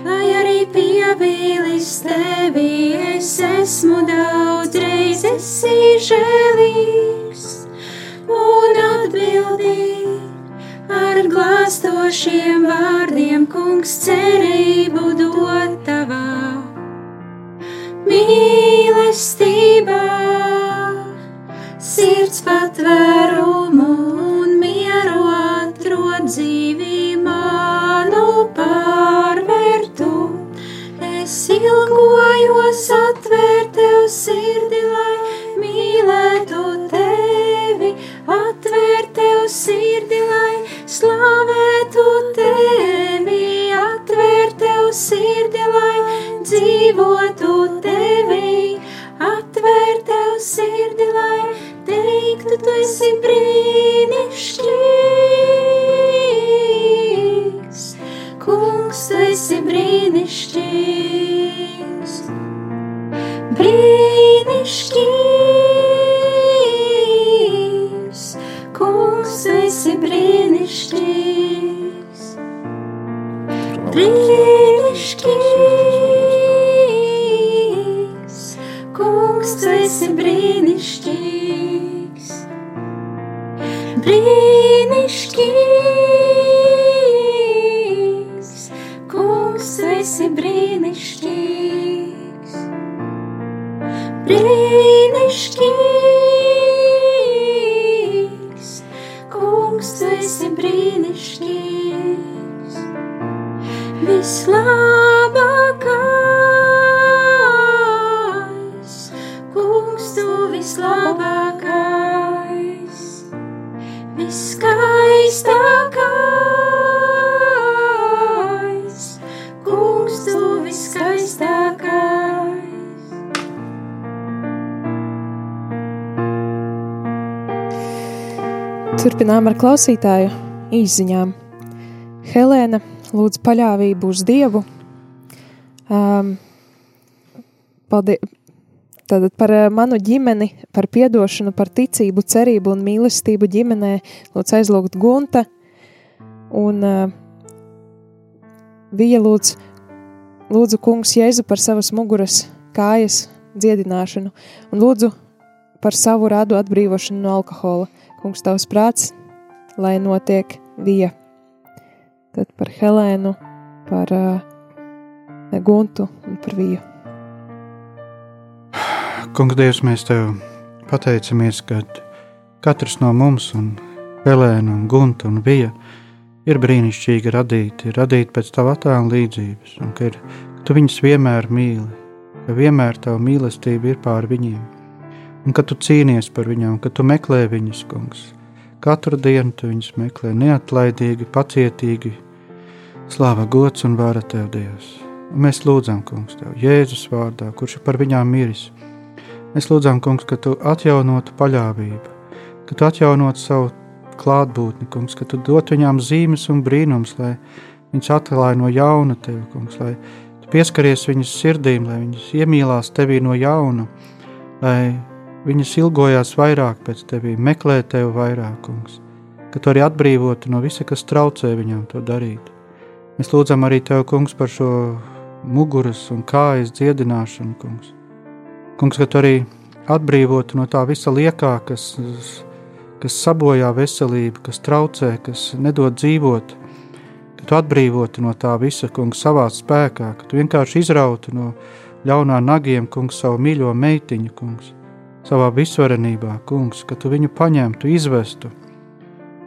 lai arī pievīlis tevi. Es esmu daudz reizes žēlīgs un atbildīgs. Ar glāstošiem vārdiem, kungs, cerību dod tavā mīlestībā, sirds patvērumu un mieru atrod dzīvi manu pārvērtu. Ilgojos atvērt tev sirdi, lai mīlētu tevi, atvērt tev sirdi, lai slavētu tevi, atvērt tev sirdi, lai dzīvotu tevi, atvērt tev sirdi, lai teiktu, tu esi brīnišķīgs. Kungs, tu esi brīnišķīgs. Klausītāju izziņām. Helēna lūdz paļāvību uz Dievu. Um, paldies, Tātad par manu ģimeni, par piedošanu, par ticību, cerību un mīlestību ģimenē, lūdzu aizlūgt Gunta. Un uh, Vija lūdz, lūdzu kungs Jēzu par savas muguras kājas dziedināšanu un lūdzu par savu rādu atbrīvošanu no alkohola. Kungs tavs prāts, lai notiek Vija. Tad par Helēnu, par uh, Guntu un par Viju. Kungs, Dievs, mēs Tev pateicamies, ka katrs no mums, un Helēna, un Gunta un Vija, ir brīnišķīgi radīti, radīti pēc Tava attēla līdzības, un ka, ir, ka Tu viņus vienmēr mīli, ka vienmēr Tava mīlestība ir pār viņiem, un ka Tu cīnies par viņiem, ka Tu meklē viņus, Kungs. Katru dienu Tu viņus meklē neatlaidīgi, pacietīgi, slāva gods un vara Tev, Dievs. Un mēs lūdzam, Kungs, Tev Jēzus vārdā, kurš ir par viņām miris. Mēs lūdzam, Kungs, ka Tu atjaunotu paļāvību, ka Tu atjaunotu savu klātbūtni, Kungs, ka Tu dot viņām zīmes un brīnums, lai viņas atklāja no jauna Tevi, Kungs, lai Tu pieskaries viņas sirdīm, lai viņas iemīlās Tevī no jauna, lai viņas ilgojās vairāk pēc Tevī, meklē Tevi vairāk, Kungs, ka Tu arī atbrīvotu no visa, kas traucē viņām to darīt. Mēs lūdzam arī Tev, Kungs, par šo muguras un kājas dziedināšanu, Kungs. Kungs, ka tu arī atbrīvotu no tā visa liekā, kas, kas sabojā veselību, kas traucē, kas nedod dzīvot, ka tu atbrīvotu no tā visa, kungs, savā spēkā, ka tu vienkārši izrautu no ļaunā nagiem, kungs, savu mīļo meitiņu, kungs, savā visvarenībā, kungs, ka tu viņu paņemtu, izvestu,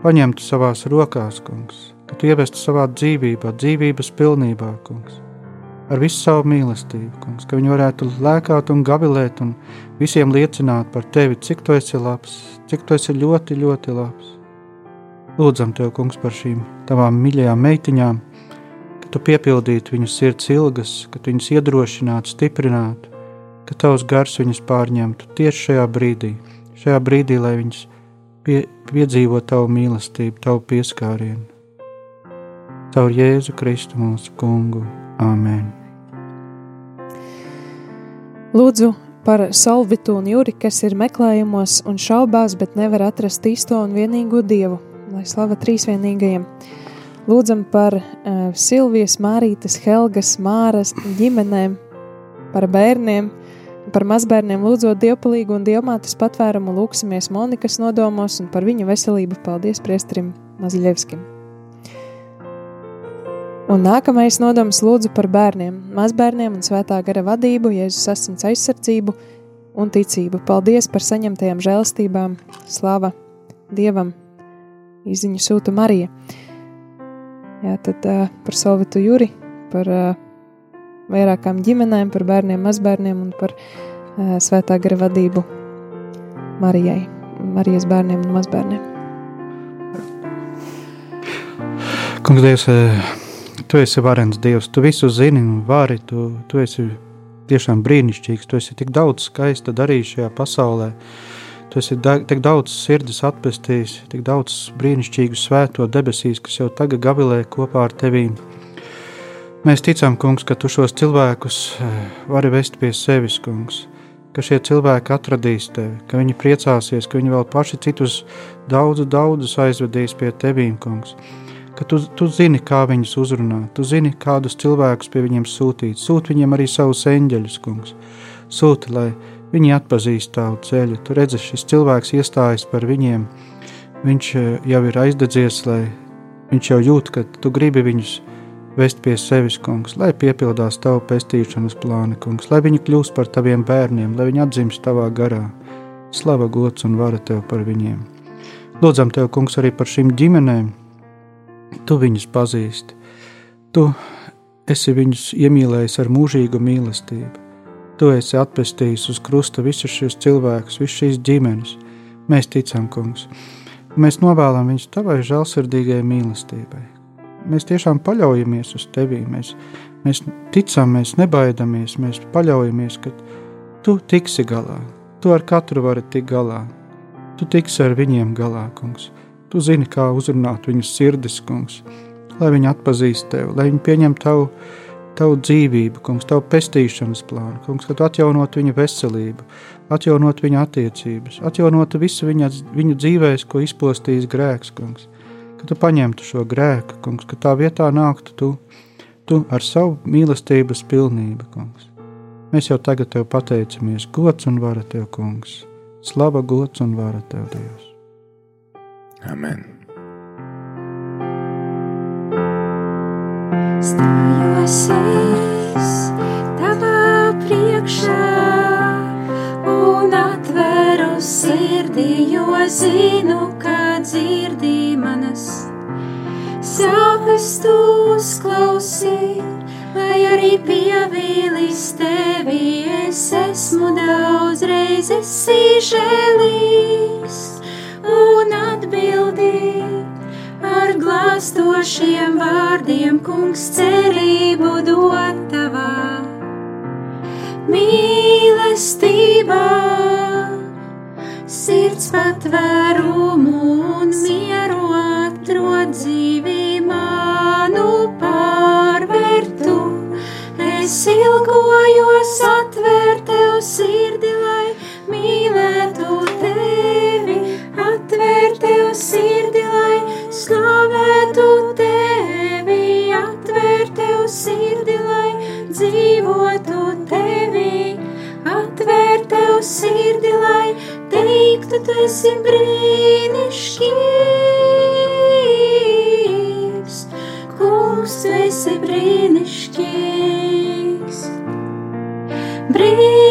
paņemtu savās rokās, kungs, ka tu ievestu savā dzīvībā, dzīvības pilnībā, kungs ar visu savu mīlestību, kungs, ka viņi varētu lēkāt un gavilēt un visiem liecināt par tevi, cik tu esi labs, cik tu esi ļoti, ļoti labs. Lūdzam tev, kungs, par šīm tavām mīļajām meitiņām, ka tu piepildītu viņu sirds ilgas, ka tu viņus iedrošinātu, stiprinātu, ka tavs gars viņus pārņemtu tieši šajā brīdī, šajā brīdī, lai viņus pie, piedzīvo tavu mīlestību, tavu pieskārienu. Caur Jēzu Kristu mūsu kungu. Āmen! Lūdzu par Solvitu un Juri, kas ir meklējumos un šaubās, bet nevar atrast īsto un vienīgo dievu, lai slava trīsvienīgajiem. Lūdzam par uh, Silvijas, Mārītas, Helgas, Māras ģimenēm, par bērniem, par mazbērniem lūdzot dievpalīgu un dievmātes patvērumu lūksimies Monikas nodomos un par viņu veselību paldies priestrim Maziļevskim. Un nākamais nodoms lūdzu par bērniem, mazbērniem un svētā gara vadību, Jēzus asins aizsardzību un ticību. Paldies par saņemtajām žēlstībām, slava Dievam, izziņu sūta Marija. Jā, tad uh, par Solvitu Juri, par uh, vairākām ģimenēm, par bērniem, mazbērniem un par uh, svētā gara vadību Marijai, Marijas bērniem un mazbērniem. Kungs, Dievs, Tu esi varens Dievs, tu visu zini un vari, tu, tu esi tiešām brīnišķīgs, tu esi tik daudz skaista darījis šajā pasaulē, tu esi da, tik daudz sirdis atpestījis, tik daudz brīnišķīgu svēto debesīs, kas jau tagad gavilē kopā ar tevīm. Mēs ticam, kungs, ka tu šos cilvēkus eh, vari vest pie sevis, kungs, ka šie cilvēki atradīs tevi, ka viņi priecāsies, ka viņi vēl paši citus daudz, daudzus aizvedīs pie tevīm, kungs ka tu, tu zini, kā viņus uzrunāt, tu zini, kādus cilvēkus pie viņiem sūtīt. Sūti viņiem arī savus eņģeļus, kungs. Sūti, lai viņi atpazīst tavu ceļu. Tu redzi, šis cilvēks iestājas par viņiem, viņš eh, jau ir aizdedzies, lai viņš jau jūt, ka tu gribi viņus vest pie sevis, kungs, lai piepildās tavu pestīšanas plāni, kungs, lai viņi kļūst par taviem bērniem, lai viņi atzimst tavā garā. Slava, gods un vara tev par viņiem. Lūdzam tev, kungs, arī par šīm ģimenēm. Tu viņus pazīsti. Tu esi viņus iemīlējis ar mūžīgu mīlestību. Tu esi atpestījis uz krusta visus šos cilvēkus, visas šīs ģimenes. Mēs ticam, kungs. Mēs novēlam viņus tavai žēlsirdīgai mīlestībai, mēs tiešām paļaujamies uz tevi. Mēs, mēs ticam, mēs nebaidamies, mēs paļaujamies, ka tu tiksi galā. Tu ar katru vari tikt galā. Tu tiksi ar viņiem galā, kungs. Tu zini, kā uzrunāt viņu sirdis, kungs, lai viņi atpazīst tevi, lai viņi pieņem tavu, tavu dzīvību, kungs, tavu pestīšanas plānu, kungs, ka tu atjaunot viņa veselību, atjaunot viņa attiecības, atjaunot visu viņa, viņu dzīvēs, ko izpostījis grēks, kungs ka tu paņemtu šo grēku, kungs, ka tā vietā nāktu tu, tu ar savu mīlestības pilnību, kungs. Mēs jau tagad tev pateicamies, gods un vara tev, kungs. Slava, gods un vara tev, Dievs. Amen. Stājos es tavā priekšā sirdī, jo zinu, ka dzirdi manas sāpes tu uzklausī, lai arī pievīlis tevi. Es esmu daudz reizes žēlīgs un atbildīgi ar glāstošiem vārdiem, kungs, cerību patvērumu un mieru tu esi brīnišķīgs. Kungs, tu esi brīnišķīgs. Brīnišķīgs.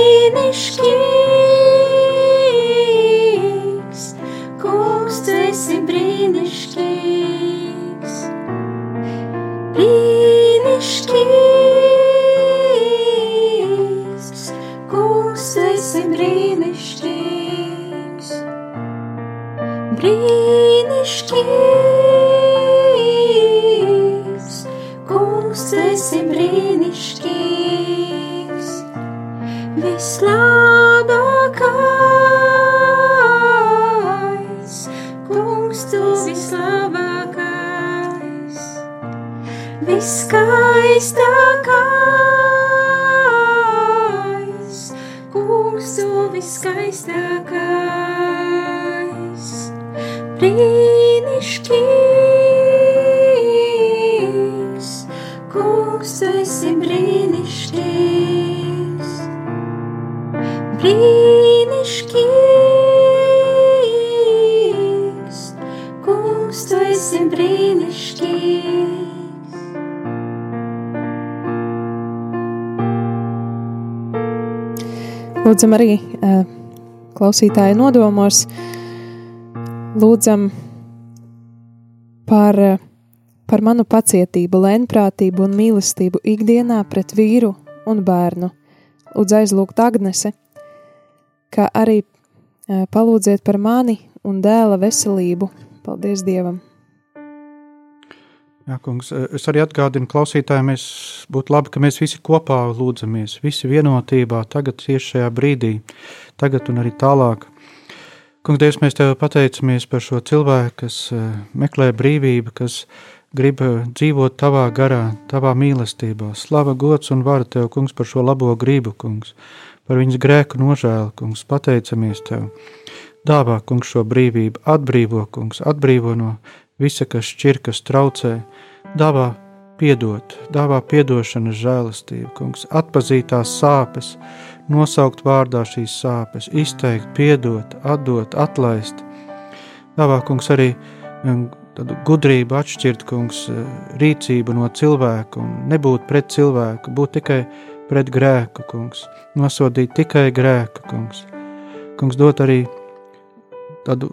Brīnišķīgs, kungs, tu esi brīnišķīgs. Lūdzam arī klausītāju nodomos, lūdzam par, par manu pacietību, lēnprātību un mīlestību ikdienā pret vīru un bērnu. Lūdzu aizlūgt Agnese, kā arī palūdziet par mani un dēla veselību. Paldies Dievam! Jā, kungs, es arī atgādinu klausītājiem, būtu labi, ka mēs visi kopā lūdzamies, visi vienotībā, tagad tieši šajā brīdī, tagad un arī tālāk. Kungs, Dievs, mēs Tev pateicamies par šo cilvēku, kas meklē brīvību, kas grib dzīvot Tavā garā, Tavā mīlestībā. Slava, gods un vara Tev, kungs, par šo labo gribu, kungs, par viņas grēku nožēlu, kungs, pateicamies Tev. Dāvā, kungs, šo brīvību, atbrīvo, kungs, atbrīvo no visa, kas šķir, kas traucē, dāvā piedot, dāvā piedošanas žēlastību, kungs, atpazīt tās sāpes, nosaukt vārdā šīs sāpes, izteikt, piedot, atdot, atlaist. Dāvā, kungs, arī um, gudrību atšķirt, kungs, rīcību no cilvēka un nebūt pret cilvēku, būt tikai pret grēku, kungs, nosodīt tikai grēku, kungs. Kungs dot arī tādu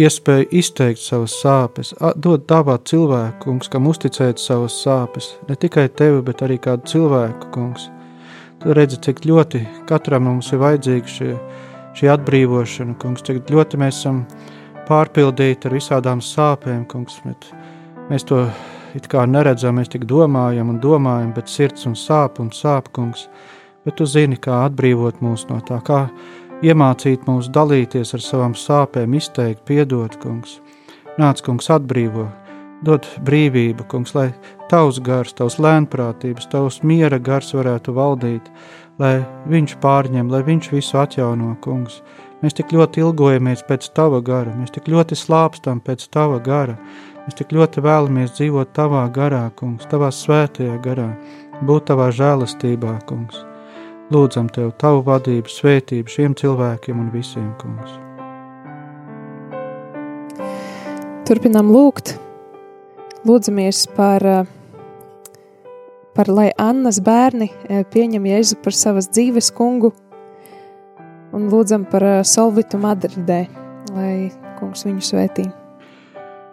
iespēju izteikt savas sāpes, dot dāvāt cilvēku, kungs, kam uzticēt savas sāpes, ne tikai tevi, bet arī kādu cilvēku, kungs. Tu redzi, cik ļoti katram mums ir vajadzīga šī, šī atbrīvošana, kungs, cik ļoti mēs esam pārpildīti ar visādām sāpēm, kungs, bet mēs to it kā neredzam, mēs tik domājam un domājam, bet sirds un sāp un sāp, kungs, bet tu zini, kā atbrīvot mūs no tā, kā iemācīt mūs dalīties ar savām sāpēm, izteikt, piedot, kungs. Nāc, kungs, atbrīvo, dod brīvību, kungs, lai tavs gars, tavs lēnprātības, tavs miera gars varētu valdīt, lai viņš pārņem, lai viņš visu atjauno, kungs. Mēs tik ļoti ilgojamies pēc tava gara, mēs tik ļoti slāpstam pēc tava gara, mēs tik ļoti vēlamies dzīvot tavā garā, kungs, tavā svētajā garā, būt tavā žēlastībā, kungs. Lūdzam Tev Tavu vadību, svētību šiem cilvēkiem un visiem, kungs. Turpinām lūgt, lūdzamies par, par lai Annas bērni eh, pieņem Jēzu par savas dzīves kungu un lūdzam par eh, Solvitu Madridē, lai kungs viņu svētī.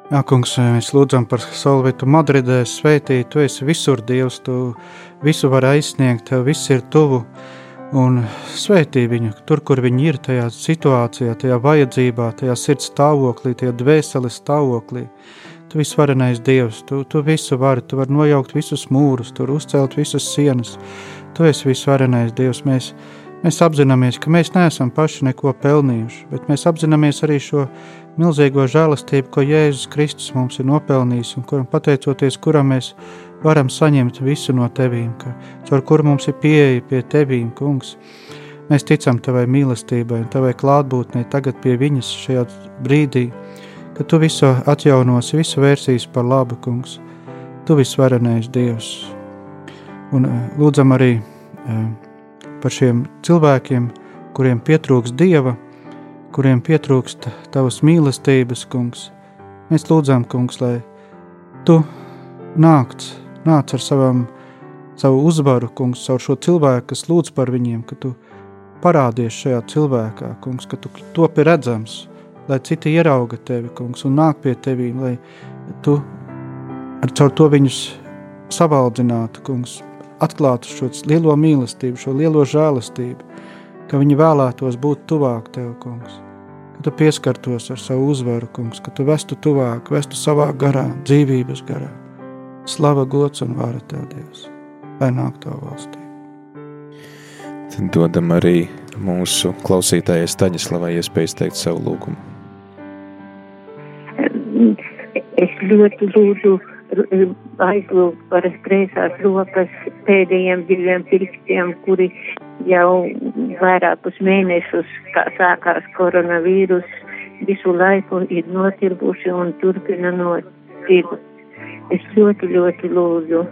Jā, kungs, mēs lūdzam par Solvitu Madridē, svētī, tu esi visur Dievs, tu visu var aizsniegt, tev viss ir tuvu. Un svētī viņu tur, kur viņi ir, tajā situācijā, tajā vajadzībā, tajā sirds stāvoklī, tajā dvēseles stāvoklī. Tu visvarenais Dievs, tu, tu visu vari, tu vari nojaukt visus mūrus, tur uzcelt visas sienas. Tu esi visvarenais Dievs. Mēs, mēs apzināmies, ka mēs neesam paši neko pelnījuši, bet mēs apzināmies arī šo milzīgo žēlastību, ko Jēzus Kristus mums ir nopelnījis un kuram pateicoties, kuram mēs varam saņemt visu no tevīm, ka, caur kuru mums ir pieeja pie tevīm, kungs. Mēs ticam tavai mīlestībai un tavai klātbūtnei tagad pie viņas šajā brīdī, ka tu visu atjaunosi, visu vērsīs par labu, kungs. Tu visvarenais Dievs. Un eh, lūdzam arī eh, par šiem cilvēkiem, kuriem pietrūks Dieva, kuriem pietrūkst tavas mīlestības, kungs. Mēs lūdzam, kungs, lai tu nākts nāc ar savam, savu uzvaru, kungs, caur šo cilvēku, kas lūdz par viņiem, ka tu parādies šajā cilvēkā, kungs, ka tu topi redzams, lai citi ierauga tevi, kungs, un nāk pie tevīm, lai tu ar caur to viņus savaldzinātu, kungs, atklātu šo lielo mīlestību, šo lielo žēlastību, ka viņi vēlētos būt tuvāk tev, kungs, ka tu pieskartos ar savu uzvaru, kungs, ka tu vestu tuvāk, vestu savā garā, dzīvības garā. Slava, gods un vara tev, Dievs, lai nāk to valstī. Tad dodam arī mūsu klausītājai Staņislavai iespēju izteikt savu lūgumu. Es ļoti lūdzu aizlūgt par kreisās rokas pēdējiem diviem pirkstiem, kuri jau vairākus mēnešus, kā sākās koronavīrus, visu laiku ir notirbuši un turpina notirbt. Es ļoti, ļoti lūdzu,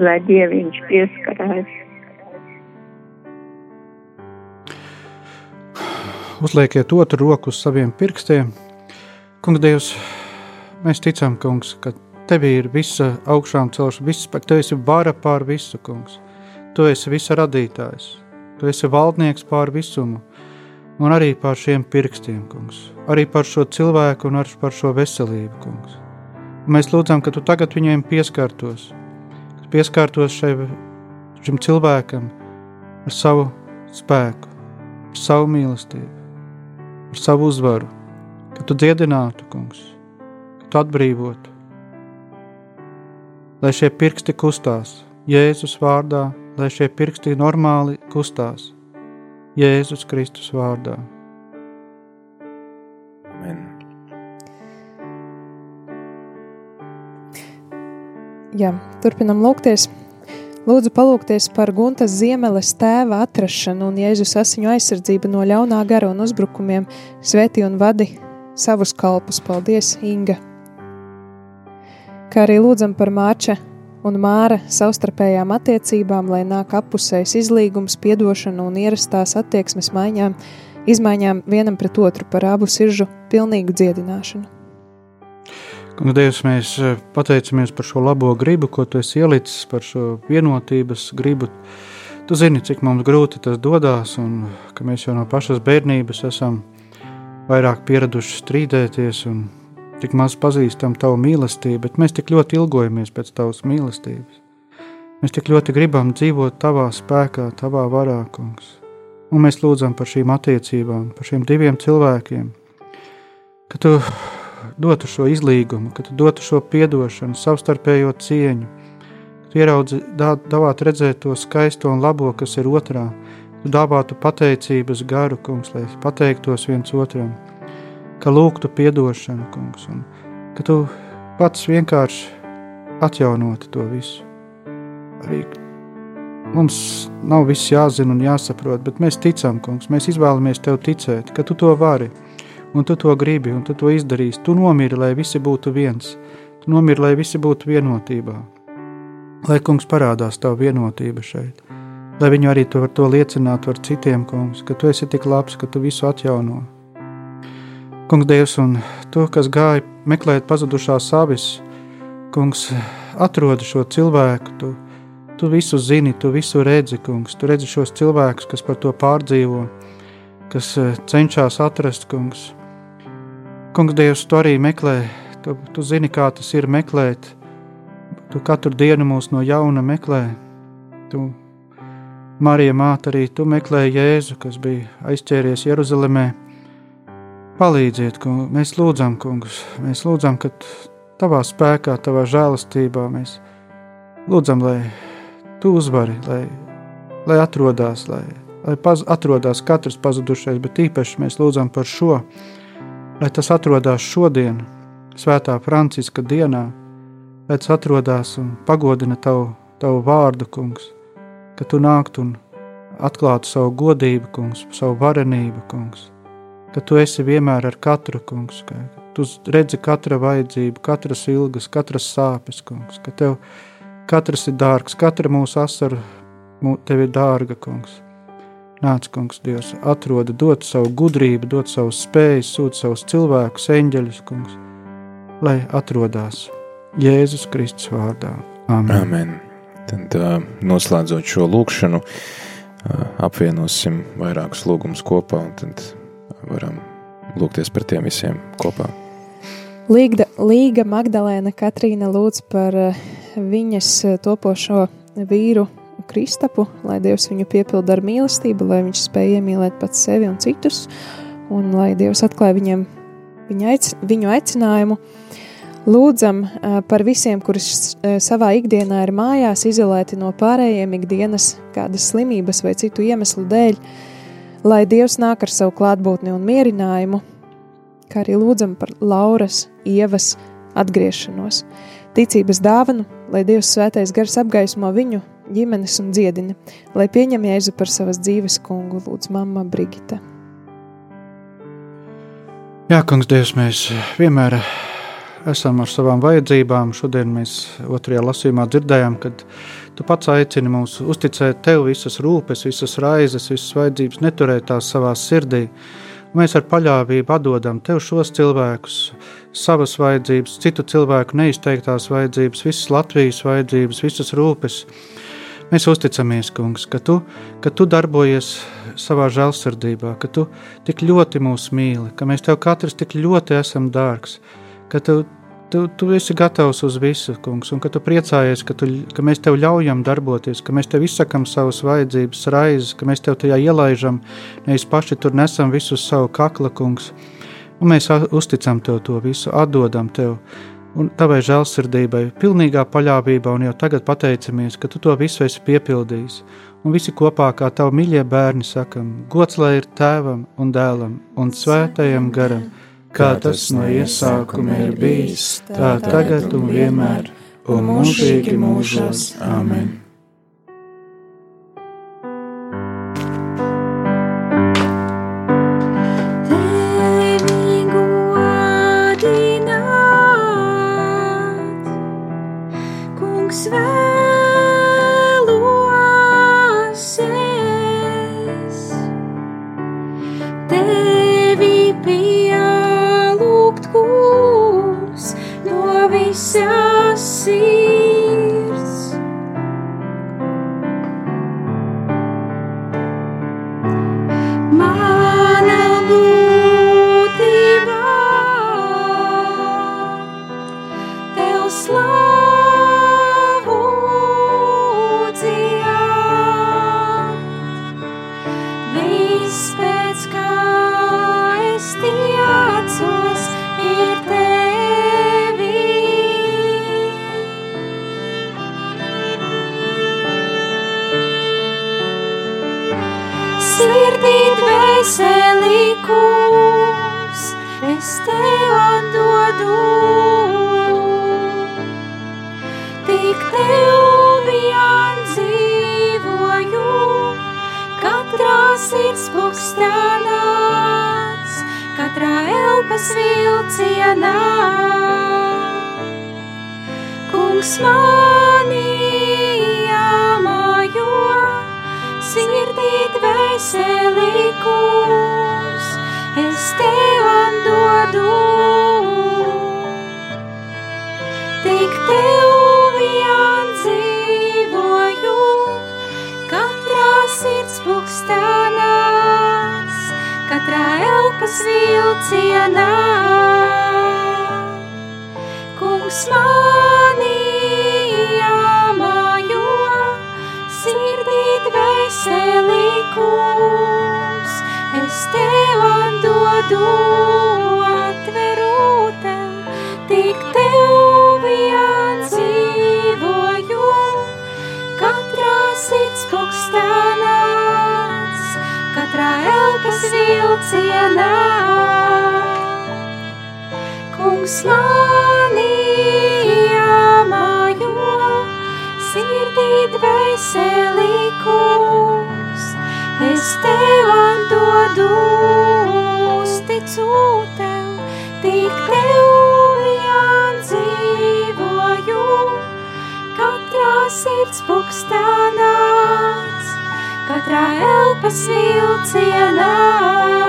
lai Dieviņš pieskarās. Uzliekiet otru roku uz saviem pirkstiem. Kungs, Dievs, mēs ticam, kungs, ka Tevī ir visa augšām celšana, viss Tev esi vara pār visu, kungs. Tu esi visa radītājs, Tu esi valdnieks pār visumu, un arī pār šiem pirkstiem, kungs. Arī par šo cilvēku un par šo veselību, kungs. Mēs lūdzam, ka tu tagad viņiem pieskartos, ka pieskartos šai, šim cilvēkam ar savu spēku, ar savu mīlestību, ar savu uzvaru, ka tu dziedinātu, kungs, ka tu atbrīvotu. Lai šie pirksti kustās Jēzus vārdā, lai šie pirksti normāli kustās Jēzus Kristus vārdā. Jā, turpinam lūgties. Lūdzu, palūgties par Guntas ziemeles tēva atrašanu un Jēzus asiņu aizsardzību no ļaunā gara un uzbrukumiem. Svētī un vadi savus kalpus. Paldies, Inga! Kā arī lūdzam par Mārča un Māra savstarpējām attiecībām, lai nāk apusējs izlīgums, piedošana un ierastās attieksmes maiņām, izmaiņām vienam pret otru par abu siržu pilnīgu dziedināšanu. Kungs, Dievs, mēs eh, pateicamies par šo labo gribu, ko tu esi ielicis, par šo vienotības gribu. Tu zini, cik mums grūti tas dodas, un ka mēs jau no pašas bērnības esam vairāk pieraduši strīdēties un tik maz pazīstam tavu mīlestību, bet mēs tik ļoti ilgojamies pēc tavas mīlestības. Mēs tik ļoti gribam dzīvot tavā spēkā, tavā varā, kungs. Un mēs lūdzam par šīm attiecībām, par šiem diviem cilvēkiem, ka tu dotu šo izlīgumu, ka tu dotu šo piedošanu, savstarpējo cieņu, ka tu ieraudzi, davāt redzēt to skaisto un labo, kas ir otrā, tu dāvātu pateicības garu, kungs, lai pateiktos viens otram, ka lūgtu piedošanu, kungs, un ka tu pats vienkārši atjaunotu to visu. Arī mums nav viss jāzina un jāsaprot, bet mēs ticam, kungs, mēs izvēlamies tev ticēt, ka tu to vari, un tu to gribi, un tu to izdarīsi. Tu nomiri, lai visi būtu viens, tu nomiri, lai visi būtu vienotībā. Lai kungs parādās tavu vienotību šeit, lai viņi arī to var to liecināt ar citiem, kungs, ka tu esi tik labs, ka tu visu atjauno. Kungs, Dievs, un tu, kas gāja meklēt pazudušās avis, kungs, atrodi šo cilvēku, tu, tu visu zini, tu visu redzi, kungs, tu redzi šos cilvēkus, kas par to pārdzīvo, kas eh, cenšas atrast, kungs. Kungs, Dievs, tu arī meklē, tu, tu zini, kā tas ir meklēt, tu katru dienu mūs no jauna meklē, tu, Marija māte, arī tu meklē Jēzu, kas bija aizķēries Jeruzalemē, palīdziet, kungs, mēs lūdzam, kungs, mēs lūdzam, ka tavā spēkā, tavā žēlastībā mēs lūdzam, lai tu uzvari, lai, lai atrodas, lai, lai paz, atrodas katrs pazudušais, bet īpaši mēs lūdzam par šo, lai tas atrodas šodien, Svētā Franciska dienā, lai tas atrodas un pagodina tavu, tavu vārdu, kungs, ka tu nāktu un atklātu savu godību, kungs, savu varenību, kungs, ka tu esi vienmēr ar katru, kungs, ka tu redzi katra vajadzību, katras ilgas, katras sāpes, kungs, ka tev katrs ir dārgs, katra mūsu asara tev ir dārga, kungs. Nāc, kungs, Dievs, atrodi, dod savu gudrību, dod savu spēju, sūta savus cilvēkus, eņģeļus, kungs, lai atrodas Jēzus Kristus vārdā. Amen. Amen. Tad noslēdzot šo lūkšanu, apvienosim vairākus lūgumus kopā un tad varam lūgties par tiem visiem kopā. Līga, Līga Magdalēna Katrīna lūdz par uh, viņas topošo vīru Kristapu, lai Dievs viņu piepilda ar mīlestību, lai viņš spēj iemīlēt pats sevi un citus, un lai Dievs atklāja viņam viņa aic, viņu aicinājumu. Lūdzam par visiem, kurus savā ikdienā ir mājās, izolēti no pārējiem ikdienas, kādas slimības vai citu iemeslu dēļ, lai Dievs nāk ar savu klātbūtni un mierinājumu, kā arī lūdzam par Lauras, Ievas atgriešanos, ticības dāvanu, lai Dievs svētais gars apgaismo viņu ģimenes un dziedini, lai pieņem Jēzu par savas dzīves kungu, lūdz mamma Brigita. Jā, kungs, Dievs, mēs vienmēr esam ar savām vajadzībām. Šodien mēs otrajā lasījumā dzirdējām, ka tu pats aicini mūs uzticēt tev visas rūpes, visas raizes, visas vajadzības, neturēt tās savā sirdī. Mēs ar paļāvību atdodam tev šos cilvēkus, savas vajadzības, citu cilvēku neizteiktās vajadzības, visas Latvijas vajadzības, visas rūpes. Mēs uzticamies, Kungs, ka tu, ka tu darbojies savā žēlsirdībā, ka tu tik ļoti mūs mīli, ka mēs tev katrs tik ļoti esam dārgs, ka tu, tu, tu esi gatavs uz visu, Kungs, un ka tu priecājies, ka, tu, ka mēs tev ļaujam darboties, ka mēs tev izsakam savas vajadzības, raizes, ka mēs tev tajā ielaižam, nevis paši tur nesam visu savu kakla, Kungs, un mēs uzticam tev to visu, atdodam tev. Un tavai žēlsirdībai, pilnīgā paļāvībā, un jau tagad pateicamies, ka tu to visu esi piepildījis. Un visi kopā, kā tavi mīļie bērni, sakam, gods lai ir tēvam un dēlam un svētajam garam, kā tas no iesākuma ir bijis, tā tagad un vienmēr, un mūžīgi mūžos. Amen! Es tev atdodu, atveru tev, tik tev vien dzīvoju, katrā sirds pukstanās, katrā elpas vilcienā. Kungs mani jāmājo, sirdī dvēselī kūs, es tev atdodu, uzticu tev, tik tev vien dzīvoju, katrā sirds pukstanās, katrā elpas vilcienā.